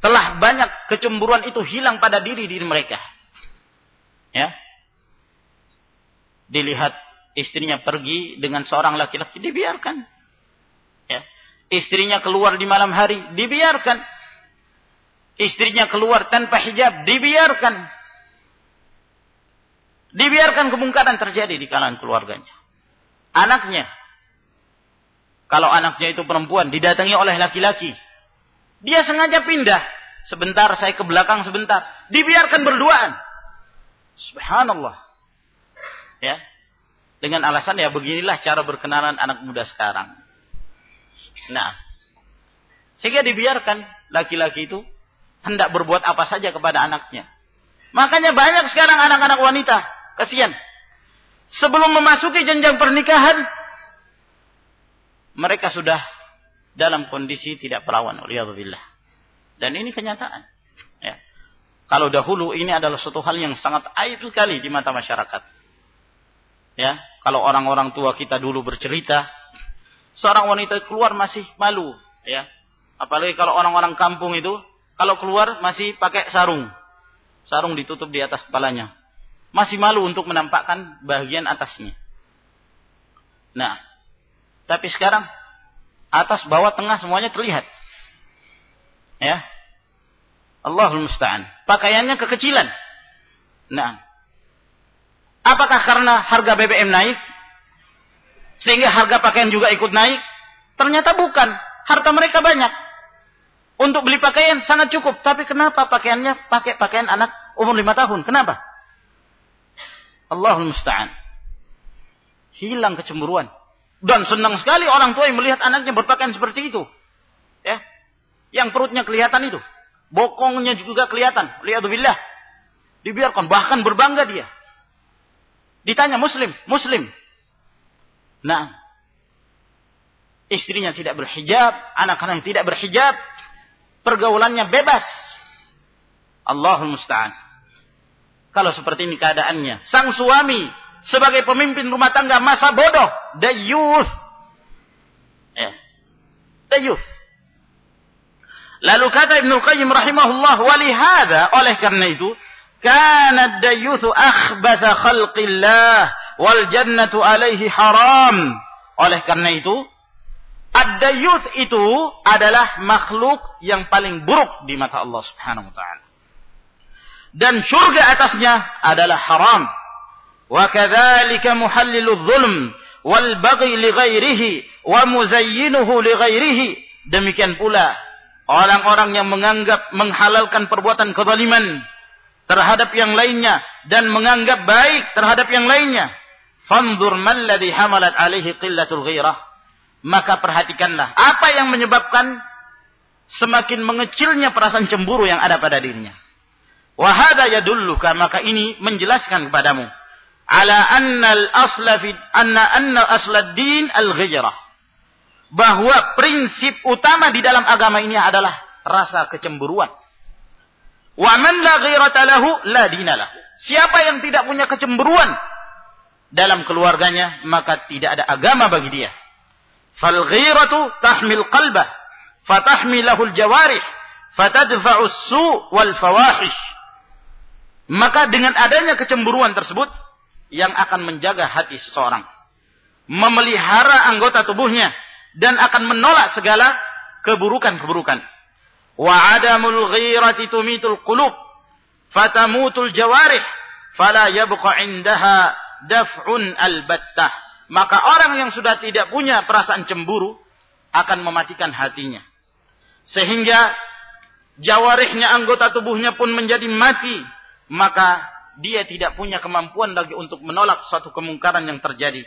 telah banyak kecemburuan itu hilang pada diri diri mereka. Ya, dilihat istrinya pergi dengan seorang laki-laki dibiarkan. Ya. Istrinya keluar di malam hari dibiarkan. Istrinya keluar tanpa hijab dibiarkan. Dibiarkan kemungkaran terjadi di kalangan keluarganya. Anaknya kalau anaknya itu perempuan didatangi oleh laki-laki. Dia sengaja pindah. Sebentar saya ke belakang sebentar. Dibiarkan berduaan. Subhanallah. Ya. Dengan alasan ya beginilah cara berkenalan anak muda sekarang. Nah, sehingga dibiarkan laki-laki itu hendak berbuat apa saja kepada anaknya. Makanya banyak sekarang anak-anak wanita, kasihan. Sebelum memasuki jenjang pernikahan, mereka sudah dalam kondisi tidak perawan. Alhamdulillah. Dan ini kenyataan. Ya. Kalau dahulu ini adalah suatu hal yang sangat aib sekali di mata masyarakat. Ya, kalau orang-orang tua kita dulu bercerita, seorang wanita keluar masih malu, ya. Apalagi kalau orang-orang kampung itu, kalau keluar masih pakai sarung. Sarung ditutup di atas kepalanya. Masih malu untuk menampakkan bagian atasnya. Nah, tapi sekarang atas, bawah, tengah semuanya terlihat. Ya. Allahul musta'an. Pakaiannya kekecilan. Nah, Apakah karena harga BBM naik? Sehingga harga pakaian juga ikut naik? Ternyata bukan. Harta mereka banyak. Untuk beli pakaian sangat cukup. Tapi kenapa pakaiannya pakai pakaian anak umur lima tahun? Kenapa? Allahul Musta'an. Hilang kecemburuan. Dan senang sekali orang tua yang melihat anaknya berpakaian seperti itu. Ya. Yang perutnya kelihatan itu. Bokongnya juga kelihatan. Lihat billah. Dibiarkan. Bahkan berbangga dia. Ditanya muslim, muslim. Nah, istrinya tidak berhijab, anak-anak tidak berhijab, pergaulannya bebas. Allahul musta'an. Kalau seperti ini keadaannya, sang suami sebagai pemimpin rumah tangga masa bodoh, the youth. Ya. The youth. Lalu kata Ibn Qayyim rahimahullah, "Walihada oleh karena itu, kanat dayuthu akhbatha khalqillah wal jannatu alaihi haram." Oleh karena itu, ad-dayuth itu adalah makhluk yang paling buruk di mata Allah Subhanahu wa taala. Dan surga atasnya adalah haram. Wa kadzalika muhallilu dzulm wal baghi li ghairihi wa muzayyinuhu li ghairihi. Demikian pula orang-orang yang menganggap menghalalkan perbuatan kezaliman terhadap yang lainnya dan menganggap baik terhadap yang lainnya. Fanzur man ladzi hamalat alaihi qillatul ghairah maka perhatikanlah apa yang menyebabkan semakin mengecilnya perasaan cemburu yang ada pada dirinya. Wahada yadulluka maka ini menjelaskan kepadamu ala anna al-asla fi anna anna asla din al-ghijrah. Bahwa prinsip utama di dalam agama ini adalah rasa kecemburuan. Wa man la ghairata lahu la dinalah. Siapa yang tidak punya kecemburuan dalam keluarganya, maka tidak ada agama bagi dia. Fal ghiratu tahmil qalbah, fatahmilahu al-jawarih, fatadfa'u su wal fawahish. Maka dengan adanya kecemburuan tersebut, yang akan menjaga hati seseorang memelihara anggota tubuhnya dan akan menolak segala keburukan-keburukan wa adamul ghirati tumitul qulub fatamutul jawarih fala yabqa indaha daf'un albattah maka orang yang sudah tidak punya perasaan cemburu akan mematikan hatinya. Sehingga jawarihnya anggota tubuhnya pun menjadi mati. Maka dia tidak punya kemampuan lagi untuk menolak suatu kemungkaran yang terjadi.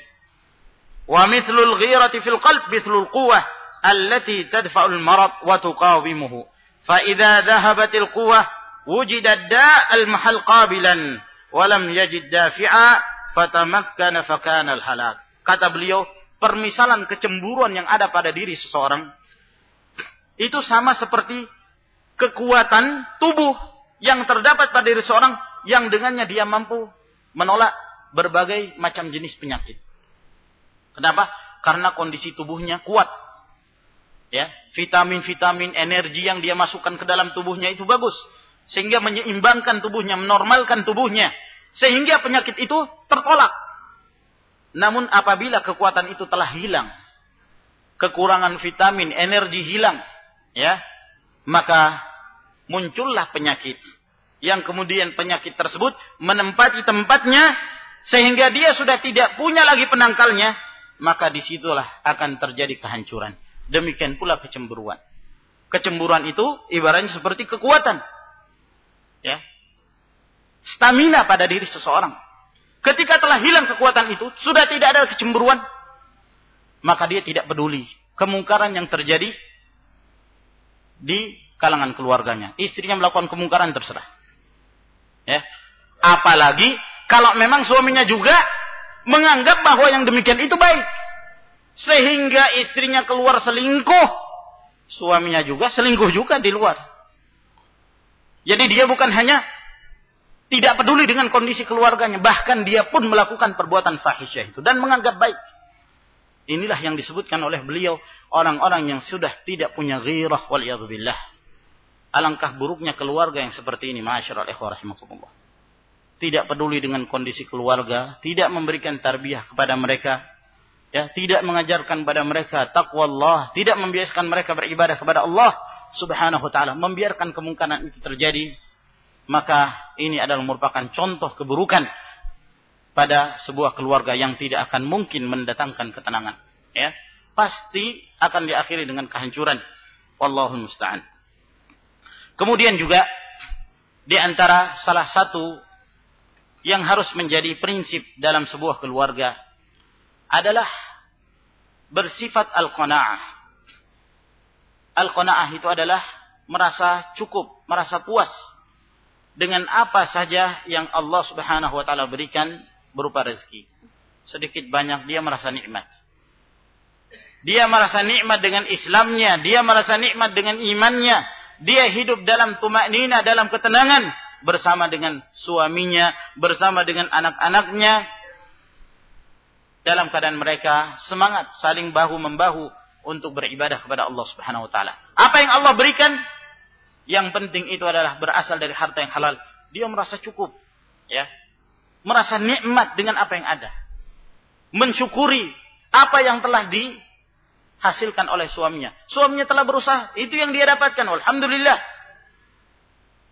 Wa mithlul ghirati fil qalb mithlul quwwah allati tadfa'ul marad wa tuqawimuhu. Fa idza dhahabatil quwwah wujida da'al mahal qabilan wa lam yajid dafi'a fatamakkana fakana al halak. Kata beliau, permisalan kecemburuan yang ada pada diri seseorang itu sama seperti kekuatan tubuh yang terdapat pada diri seseorang yang dengannya dia mampu menolak berbagai macam jenis penyakit. Kenapa? Karena kondisi tubuhnya kuat. Ya, vitamin-vitamin energi yang dia masukkan ke dalam tubuhnya itu bagus sehingga menyeimbangkan tubuhnya, menormalkan tubuhnya sehingga penyakit itu tertolak. Namun apabila kekuatan itu telah hilang, kekurangan vitamin, energi hilang, ya, maka muncullah penyakit. Yang kemudian penyakit tersebut menempati tempatnya sehingga dia sudah tidak punya lagi penangkalnya, maka di situlah akan terjadi kehancuran. Demikian pula kecemburuan. Kecemburuan itu ibaratnya seperti kekuatan. Ya. Stamina pada diri seseorang Ketika telah hilang kekuatan itu, sudah tidak ada kecemburuan, maka dia tidak peduli kemungkaran yang terjadi di kalangan keluarganya. Istrinya melakukan kemungkaran terserah. Ya. Apalagi kalau memang suaminya juga menganggap bahwa yang demikian itu baik. Sehingga istrinya keluar selingkuh. Suaminya juga selingkuh juga di luar. Jadi dia bukan hanya tidak peduli dengan kondisi keluarganya. Bahkan dia pun melakukan perbuatan fahisyah itu. Dan menganggap baik. Inilah yang disebutkan oleh beliau. Orang-orang yang sudah tidak punya ghirah wal. Alangkah buruknya keluarga yang seperti ini. Masyarakat ikhwah rahimahumullah. Tidak peduli dengan kondisi keluarga. Tidak memberikan tarbiyah kepada mereka. Ya, tidak mengajarkan kepada mereka takwa Allah, tidak membiarkan mereka beribadah kepada Allah Subhanahu wa taala, membiarkan kemungkaran itu terjadi, maka ini adalah merupakan contoh keburukan pada sebuah keluarga yang tidak akan mungkin mendatangkan ketenangan ya pasti akan diakhiri dengan kehancuran wallahu musta'an kemudian juga di antara salah satu yang harus menjadi prinsip dalam sebuah keluarga adalah bersifat al-qanaah al-qanaah itu adalah merasa cukup merasa puas dengan apa saja yang Allah Subhanahu wa taala berikan berupa rezeki. Sedikit banyak dia merasa nikmat. Dia merasa nikmat dengan Islamnya, dia merasa nikmat dengan imannya, dia hidup dalam tumaknina, dalam ketenangan bersama dengan suaminya, bersama dengan anak-anaknya dalam keadaan mereka semangat saling bahu membahu untuk beribadah kepada Allah Subhanahu wa taala. Apa yang Allah berikan yang penting itu adalah berasal dari harta yang halal. Dia merasa cukup. ya, Merasa nikmat dengan apa yang ada. Mensyukuri apa yang telah dihasilkan oleh suaminya. Suaminya telah berusaha, itu yang dia dapatkan. Alhamdulillah.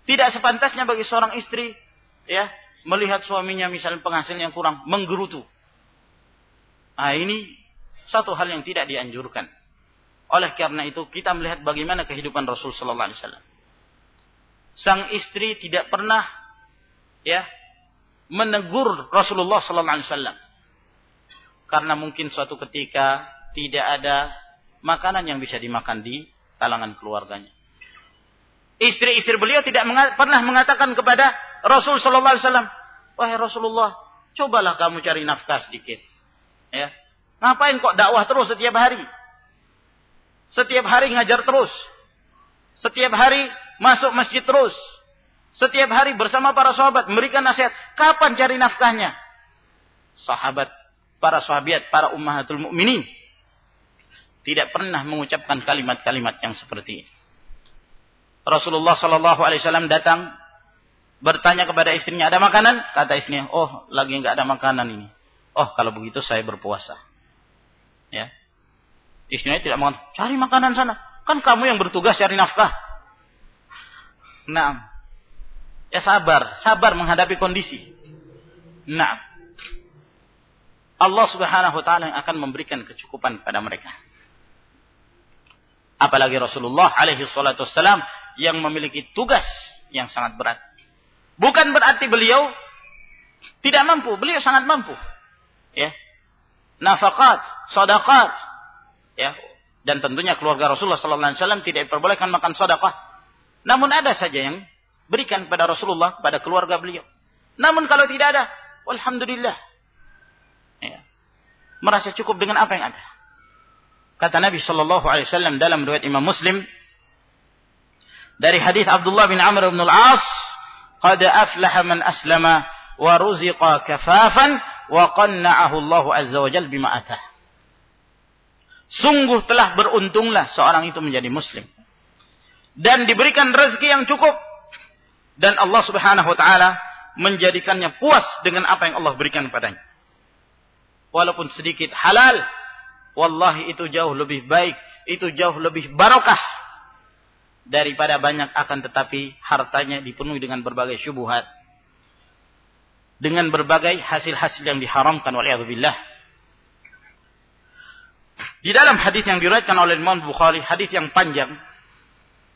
Tidak sepantasnya bagi seorang istri ya melihat suaminya misalnya penghasil yang kurang menggerutu. Nah, ini satu hal yang tidak dianjurkan. Oleh karena itu kita melihat bagaimana kehidupan Rasul sallallahu alaihi wasallam. Sang istri tidak pernah ya menegur Rasulullah sallallahu alaihi wasallam. Karena mungkin suatu ketika tidak ada makanan yang bisa dimakan di kalangan keluarganya. Istri-istri beliau tidak mengat pernah mengatakan kepada Rasul sallallahu alaihi wasallam, "Wahai Rasulullah, cobalah kamu cari nafkah sedikit." Ya. Ngapain kok dakwah terus setiap hari? Setiap hari ngajar terus. Setiap hari masuk masjid terus. Setiap hari bersama para sahabat memberikan nasihat. Kapan cari nafkahnya? Sahabat, para sahabat, para ummahatul mukminin tidak pernah mengucapkan kalimat-kalimat yang seperti ini. Rasulullah Shallallahu Alaihi Wasallam datang bertanya kepada istrinya ada makanan? Kata istrinya oh lagi nggak ada makanan ini. Oh kalau begitu saya berpuasa. Ya. Istrinya tidak mau cari makanan sana. Kan kamu yang bertugas cari nafkah. Nah ya sabar. Sabar menghadapi kondisi. Nah Allah Subhanahu wa taala yang akan memberikan kecukupan pada mereka apalagi Rasulullah alaihi salatu wassalam yang memiliki tugas yang sangat berat. Bukan berarti beliau tidak mampu, beliau sangat mampu. Ya. Nafakat, sedekah, ya. Dan tentunya keluarga Rasulullah sallallahu alaihi wasallam tidak diperbolehkan makan sedekah. Namun ada saja yang berikan kepada Rasulullah, pada keluarga beliau. Namun kalau tidak ada, alhamdulillah. Ya. Merasa cukup dengan apa yang ada. Kata Nabi sallallahu alaihi wasallam dalam riwayat Imam Muslim, dari hadis Abdullah bin Amr bin Al-As, "Qad aflaha man aslama wa ruziqa kafafan wa qanna'ahu Allah azza wa jalla bima atah." Sungguh telah beruntunglah seorang itu menjadi muslim dan diberikan rezeki yang cukup dan Allah Subhanahu wa taala menjadikannya puas dengan apa yang Allah berikan padanya. Walaupun sedikit halal, wallahi itu jauh lebih baik, itu jauh lebih barokah daripada banyak akan tetapi hartanya dipenuhi dengan berbagai syubhat dengan berbagai hasil-hasil yang diharamkan oleh billah di dalam hadis yang diriwayatkan oleh Imam Bukhari hadis yang panjang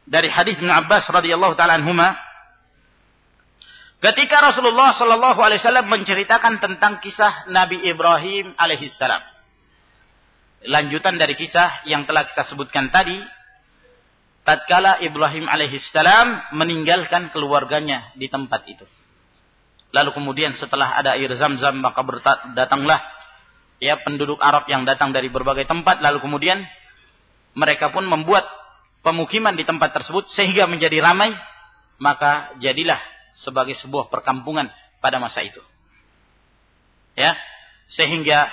dari hadis Ibnu Abbas radhiyallahu taala anhuma ketika Rasulullah sallallahu alaihi wasallam menceritakan tentang kisah Nabi Ibrahim alaihissalam lanjutan dari kisah yang telah kita sebutkan tadi tatkala Ibrahim alaihissalam meninggalkan keluarganya di tempat itu. Lalu kemudian setelah ada air zam-zam maka datanglah ya penduduk Arab yang datang dari berbagai tempat lalu kemudian mereka pun membuat pemukiman di tempat tersebut sehingga menjadi ramai maka jadilah sebagai sebuah perkampungan pada masa itu. Ya, sehingga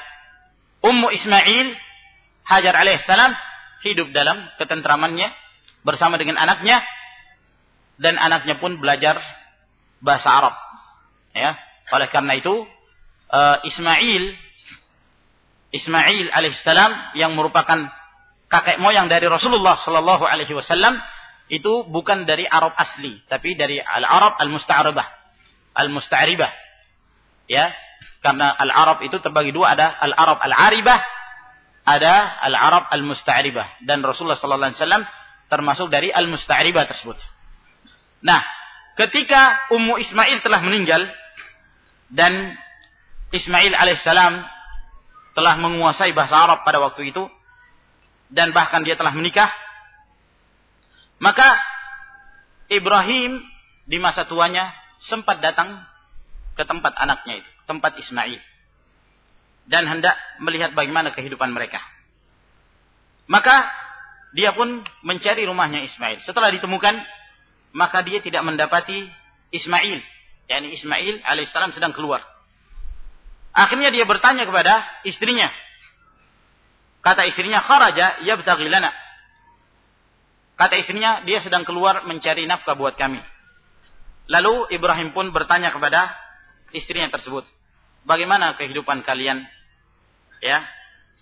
Ummu Ismail Hajar alaihissalam hidup dalam ketentramannya bersama dengan anaknya dan anaknya pun belajar bahasa Arab. Ya, oleh karena itu uh, Ismail Ismail alaihissalam yang merupakan kakek moyang dari Rasulullah sallallahu alaihi wasallam itu bukan dari Arab asli, tapi dari al-Arab al-musta'ribah. Al-musta'ribah. Ya, karena al-Arab itu terbagi dua, ada al-Arab al-aribah, ada al-Arab al-musta'ribah. Dan Rasulullah sallallahu alaihi wasallam termasuk dari al-musta'ribah tersebut. Nah, ketika Ummu Ismail telah meninggal dan Ismail alaihissalam telah menguasai bahasa Arab pada waktu itu dan bahkan dia telah menikah, maka Ibrahim di masa tuanya sempat datang ke tempat anaknya itu, tempat Ismail. Dan hendak melihat bagaimana kehidupan mereka. Maka dia pun mencari rumahnya Ismail. Setelah ditemukan, maka dia tidak mendapati Ismail. yakni Ismail alaihissalam sedang keluar. Akhirnya dia bertanya kepada istrinya. Kata istrinya, kharaja yabtaghi lana. Kata istrinya, dia sedang keluar mencari nafkah buat kami. Lalu Ibrahim pun bertanya kepada istrinya tersebut, bagaimana kehidupan kalian? Ya,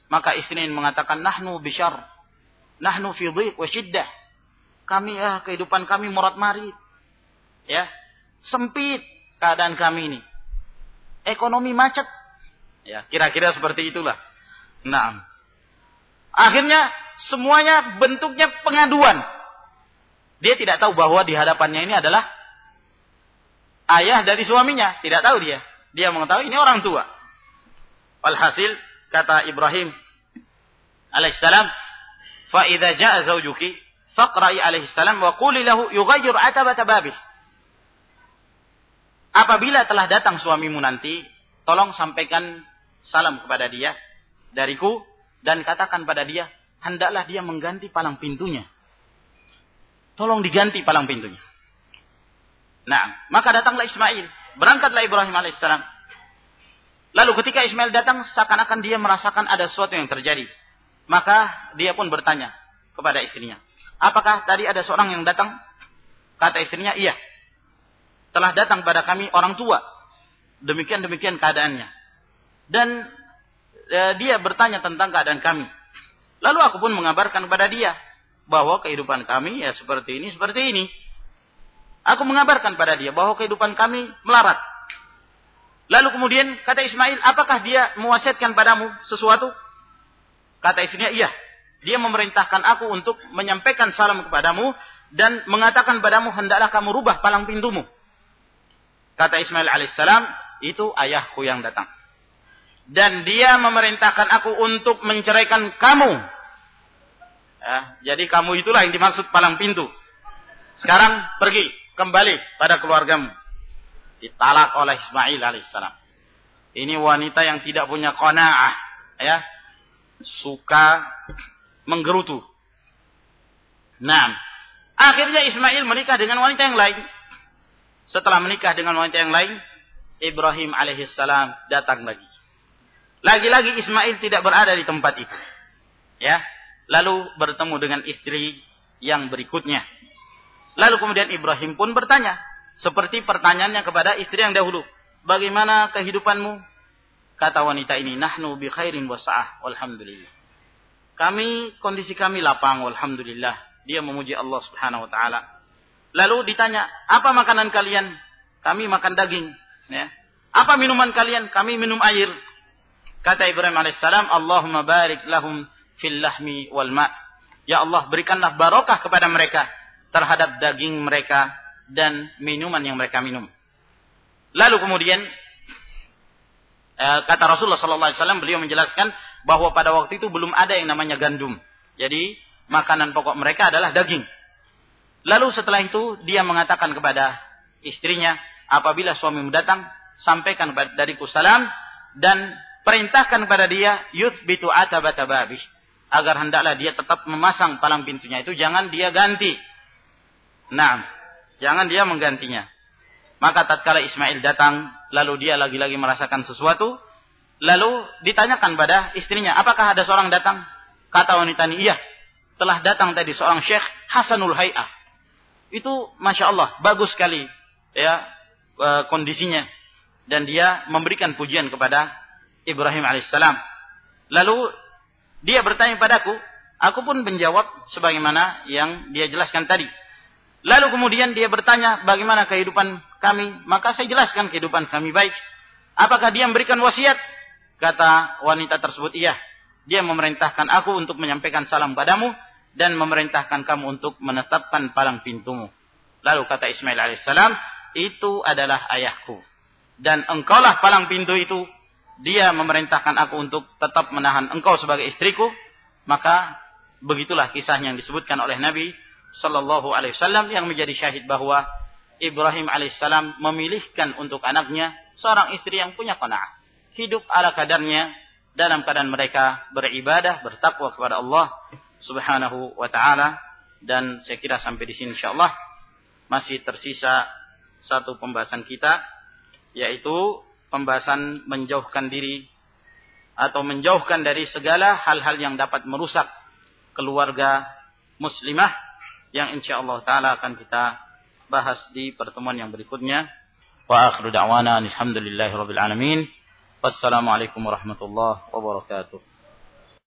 Maka istrinya mengatakan, Nahnu bishar. Nahnu fi dhiq wa syiddah. Kami ya, kehidupan kami murat marit. Ya, sempit keadaan kami ini. Ekonomi macet. Ya, kira-kira seperti itulah. Nah, akhirnya semuanya bentuknya pengaduan. Dia tidak tahu bahwa di hadapannya ini adalah ayah dari suaminya. Tidak tahu dia. Dia mengetahui ini orang tua. Walhasil kata Ibrahim alaihissalam, "Fa idza jaa zawjuki faqra'i alaihissalam wa quli lahu yughayyir atabata babih." Apabila telah datang suamimu nanti, tolong sampaikan salam kepada dia dariku dan katakan pada dia, hendaklah dia mengganti palang pintunya. Tolong diganti palang pintunya. Nah, maka datanglah Ismail. Berangkatlah Ibrahim alaihissalam. Lalu ketika Ismail datang, seakan-akan dia merasakan ada sesuatu yang terjadi. Maka dia pun bertanya kepada istrinya. Apakah tadi ada seorang yang datang? Kata istrinya, iya telah datang pada kami orang tua. Demikian-demikian keadaannya. Dan e, dia bertanya tentang keadaan kami. Lalu aku pun mengabarkan kepada dia bahwa kehidupan kami ya seperti ini, seperti ini. Aku mengabarkan pada dia bahwa kehidupan kami melarat. Lalu kemudian kata Ismail, apakah dia mewasiatkan padamu sesuatu? Kata istrinya, iya. Dia memerintahkan aku untuk menyampaikan salam kepadamu dan mengatakan padamu hendaklah kamu rubah palang pintumu. Kata Ismail alaihissalam, itu ayahku yang datang. Dan dia memerintahkan aku untuk menceraikan kamu. Ya, jadi kamu itulah yang dimaksud palang pintu. Sekarang pergi kembali pada keluargamu. Ditalak oleh Ismail alaihissalam. Ini wanita yang tidak punya kona'ah. Ya, suka menggerutu. Nah, akhirnya Ismail menikah dengan wanita yang lain setelah menikah dengan wanita yang lain, Ibrahim alaihissalam datang lagi. Lagi-lagi Ismail tidak berada di tempat itu. Ya, lalu bertemu dengan istri yang berikutnya. Lalu kemudian Ibrahim pun bertanya, seperti pertanyaannya kepada istri yang dahulu, bagaimana kehidupanmu? Kata wanita ini, nahnu bi khairin wa sa'ah, walhamdulillah. Kami, kondisi kami lapang, walhamdulillah. Dia memuji Allah subhanahu wa ta'ala. Lalu ditanya, apa makanan kalian? Kami makan daging. Ya. Apa minuman kalian? Kami minum air. Kata Ibrahim alaihissalam, Allahumma barik lahum fil lahmi wal ma. Ya Allah, berikanlah barokah kepada mereka terhadap daging mereka dan minuman yang mereka minum. Lalu kemudian eh, kata Rasulullah sallallahu alaihi wasallam beliau menjelaskan bahwa pada waktu itu belum ada yang namanya gandum. Jadi makanan pokok mereka adalah daging. Lalu setelah itu dia mengatakan kepada istrinya, apabila suamimu datang, sampaikan dariku salam dan perintahkan kepada dia yuthbitu atabata babih agar hendaklah dia tetap memasang palang pintunya itu jangan dia ganti. Nah, jangan dia menggantinya. Maka tatkala Ismail datang, lalu dia lagi-lagi merasakan sesuatu, lalu ditanyakan pada istrinya, apakah ada seorang datang? Kata wanita ini, iya, telah datang tadi seorang syekh Hasanul Hay'ah itu masya Allah bagus sekali ya e, kondisinya dan dia memberikan pujian kepada Ibrahim alaihissalam. Lalu dia bertanya padaku, aku pun menjawab sebagaimana yang dia jelaskan tadi. Lalu kemudian dia bertanya bagaimana kehidupan kami, maka saya jelaskan kehidupan kami baik. Apakah dia memberikan wasiat? Kata wanita tersebut, iya. Dia memerintahkan aku untuk menyampaikan salam padamu dan memerintahkan kamu untuk menetapkan palang pintumu. Lalu kata Ismail alaihissalam, itu adalah ayahku. Dan engkaulah palang pintu itu. Dia memerintahkan aku untuk tetap menahan engkau sebagai istriku. Maka begitulah kisah yang disebutkan oleh Nabi Sallallahu Alaihi Wasallam yang menjadi syahid bahwa Ibrahim alaihissalam memilihkan untuk anaknya seorang istri yang punya qanaah. Hidup ala kadarnya dalam keadaan mereka beribadah, bertakwa kepada Allah Subhanahu wa taala dan saya kira sampai di sini insyaallah masih tersisa satu pembahasan kita yaitu pembahasan menjauhkan diri atau menjauhkan dari segala hal-hal yang dapat merusak keluarga muslimah yang insyaallah taala akan kita bahas di pertemuan yang berikutnya. Wa akhiru da'wana alhamdulillahi rabbil alamin. Wassalamualaikum warahmatullahi wabarakatuh.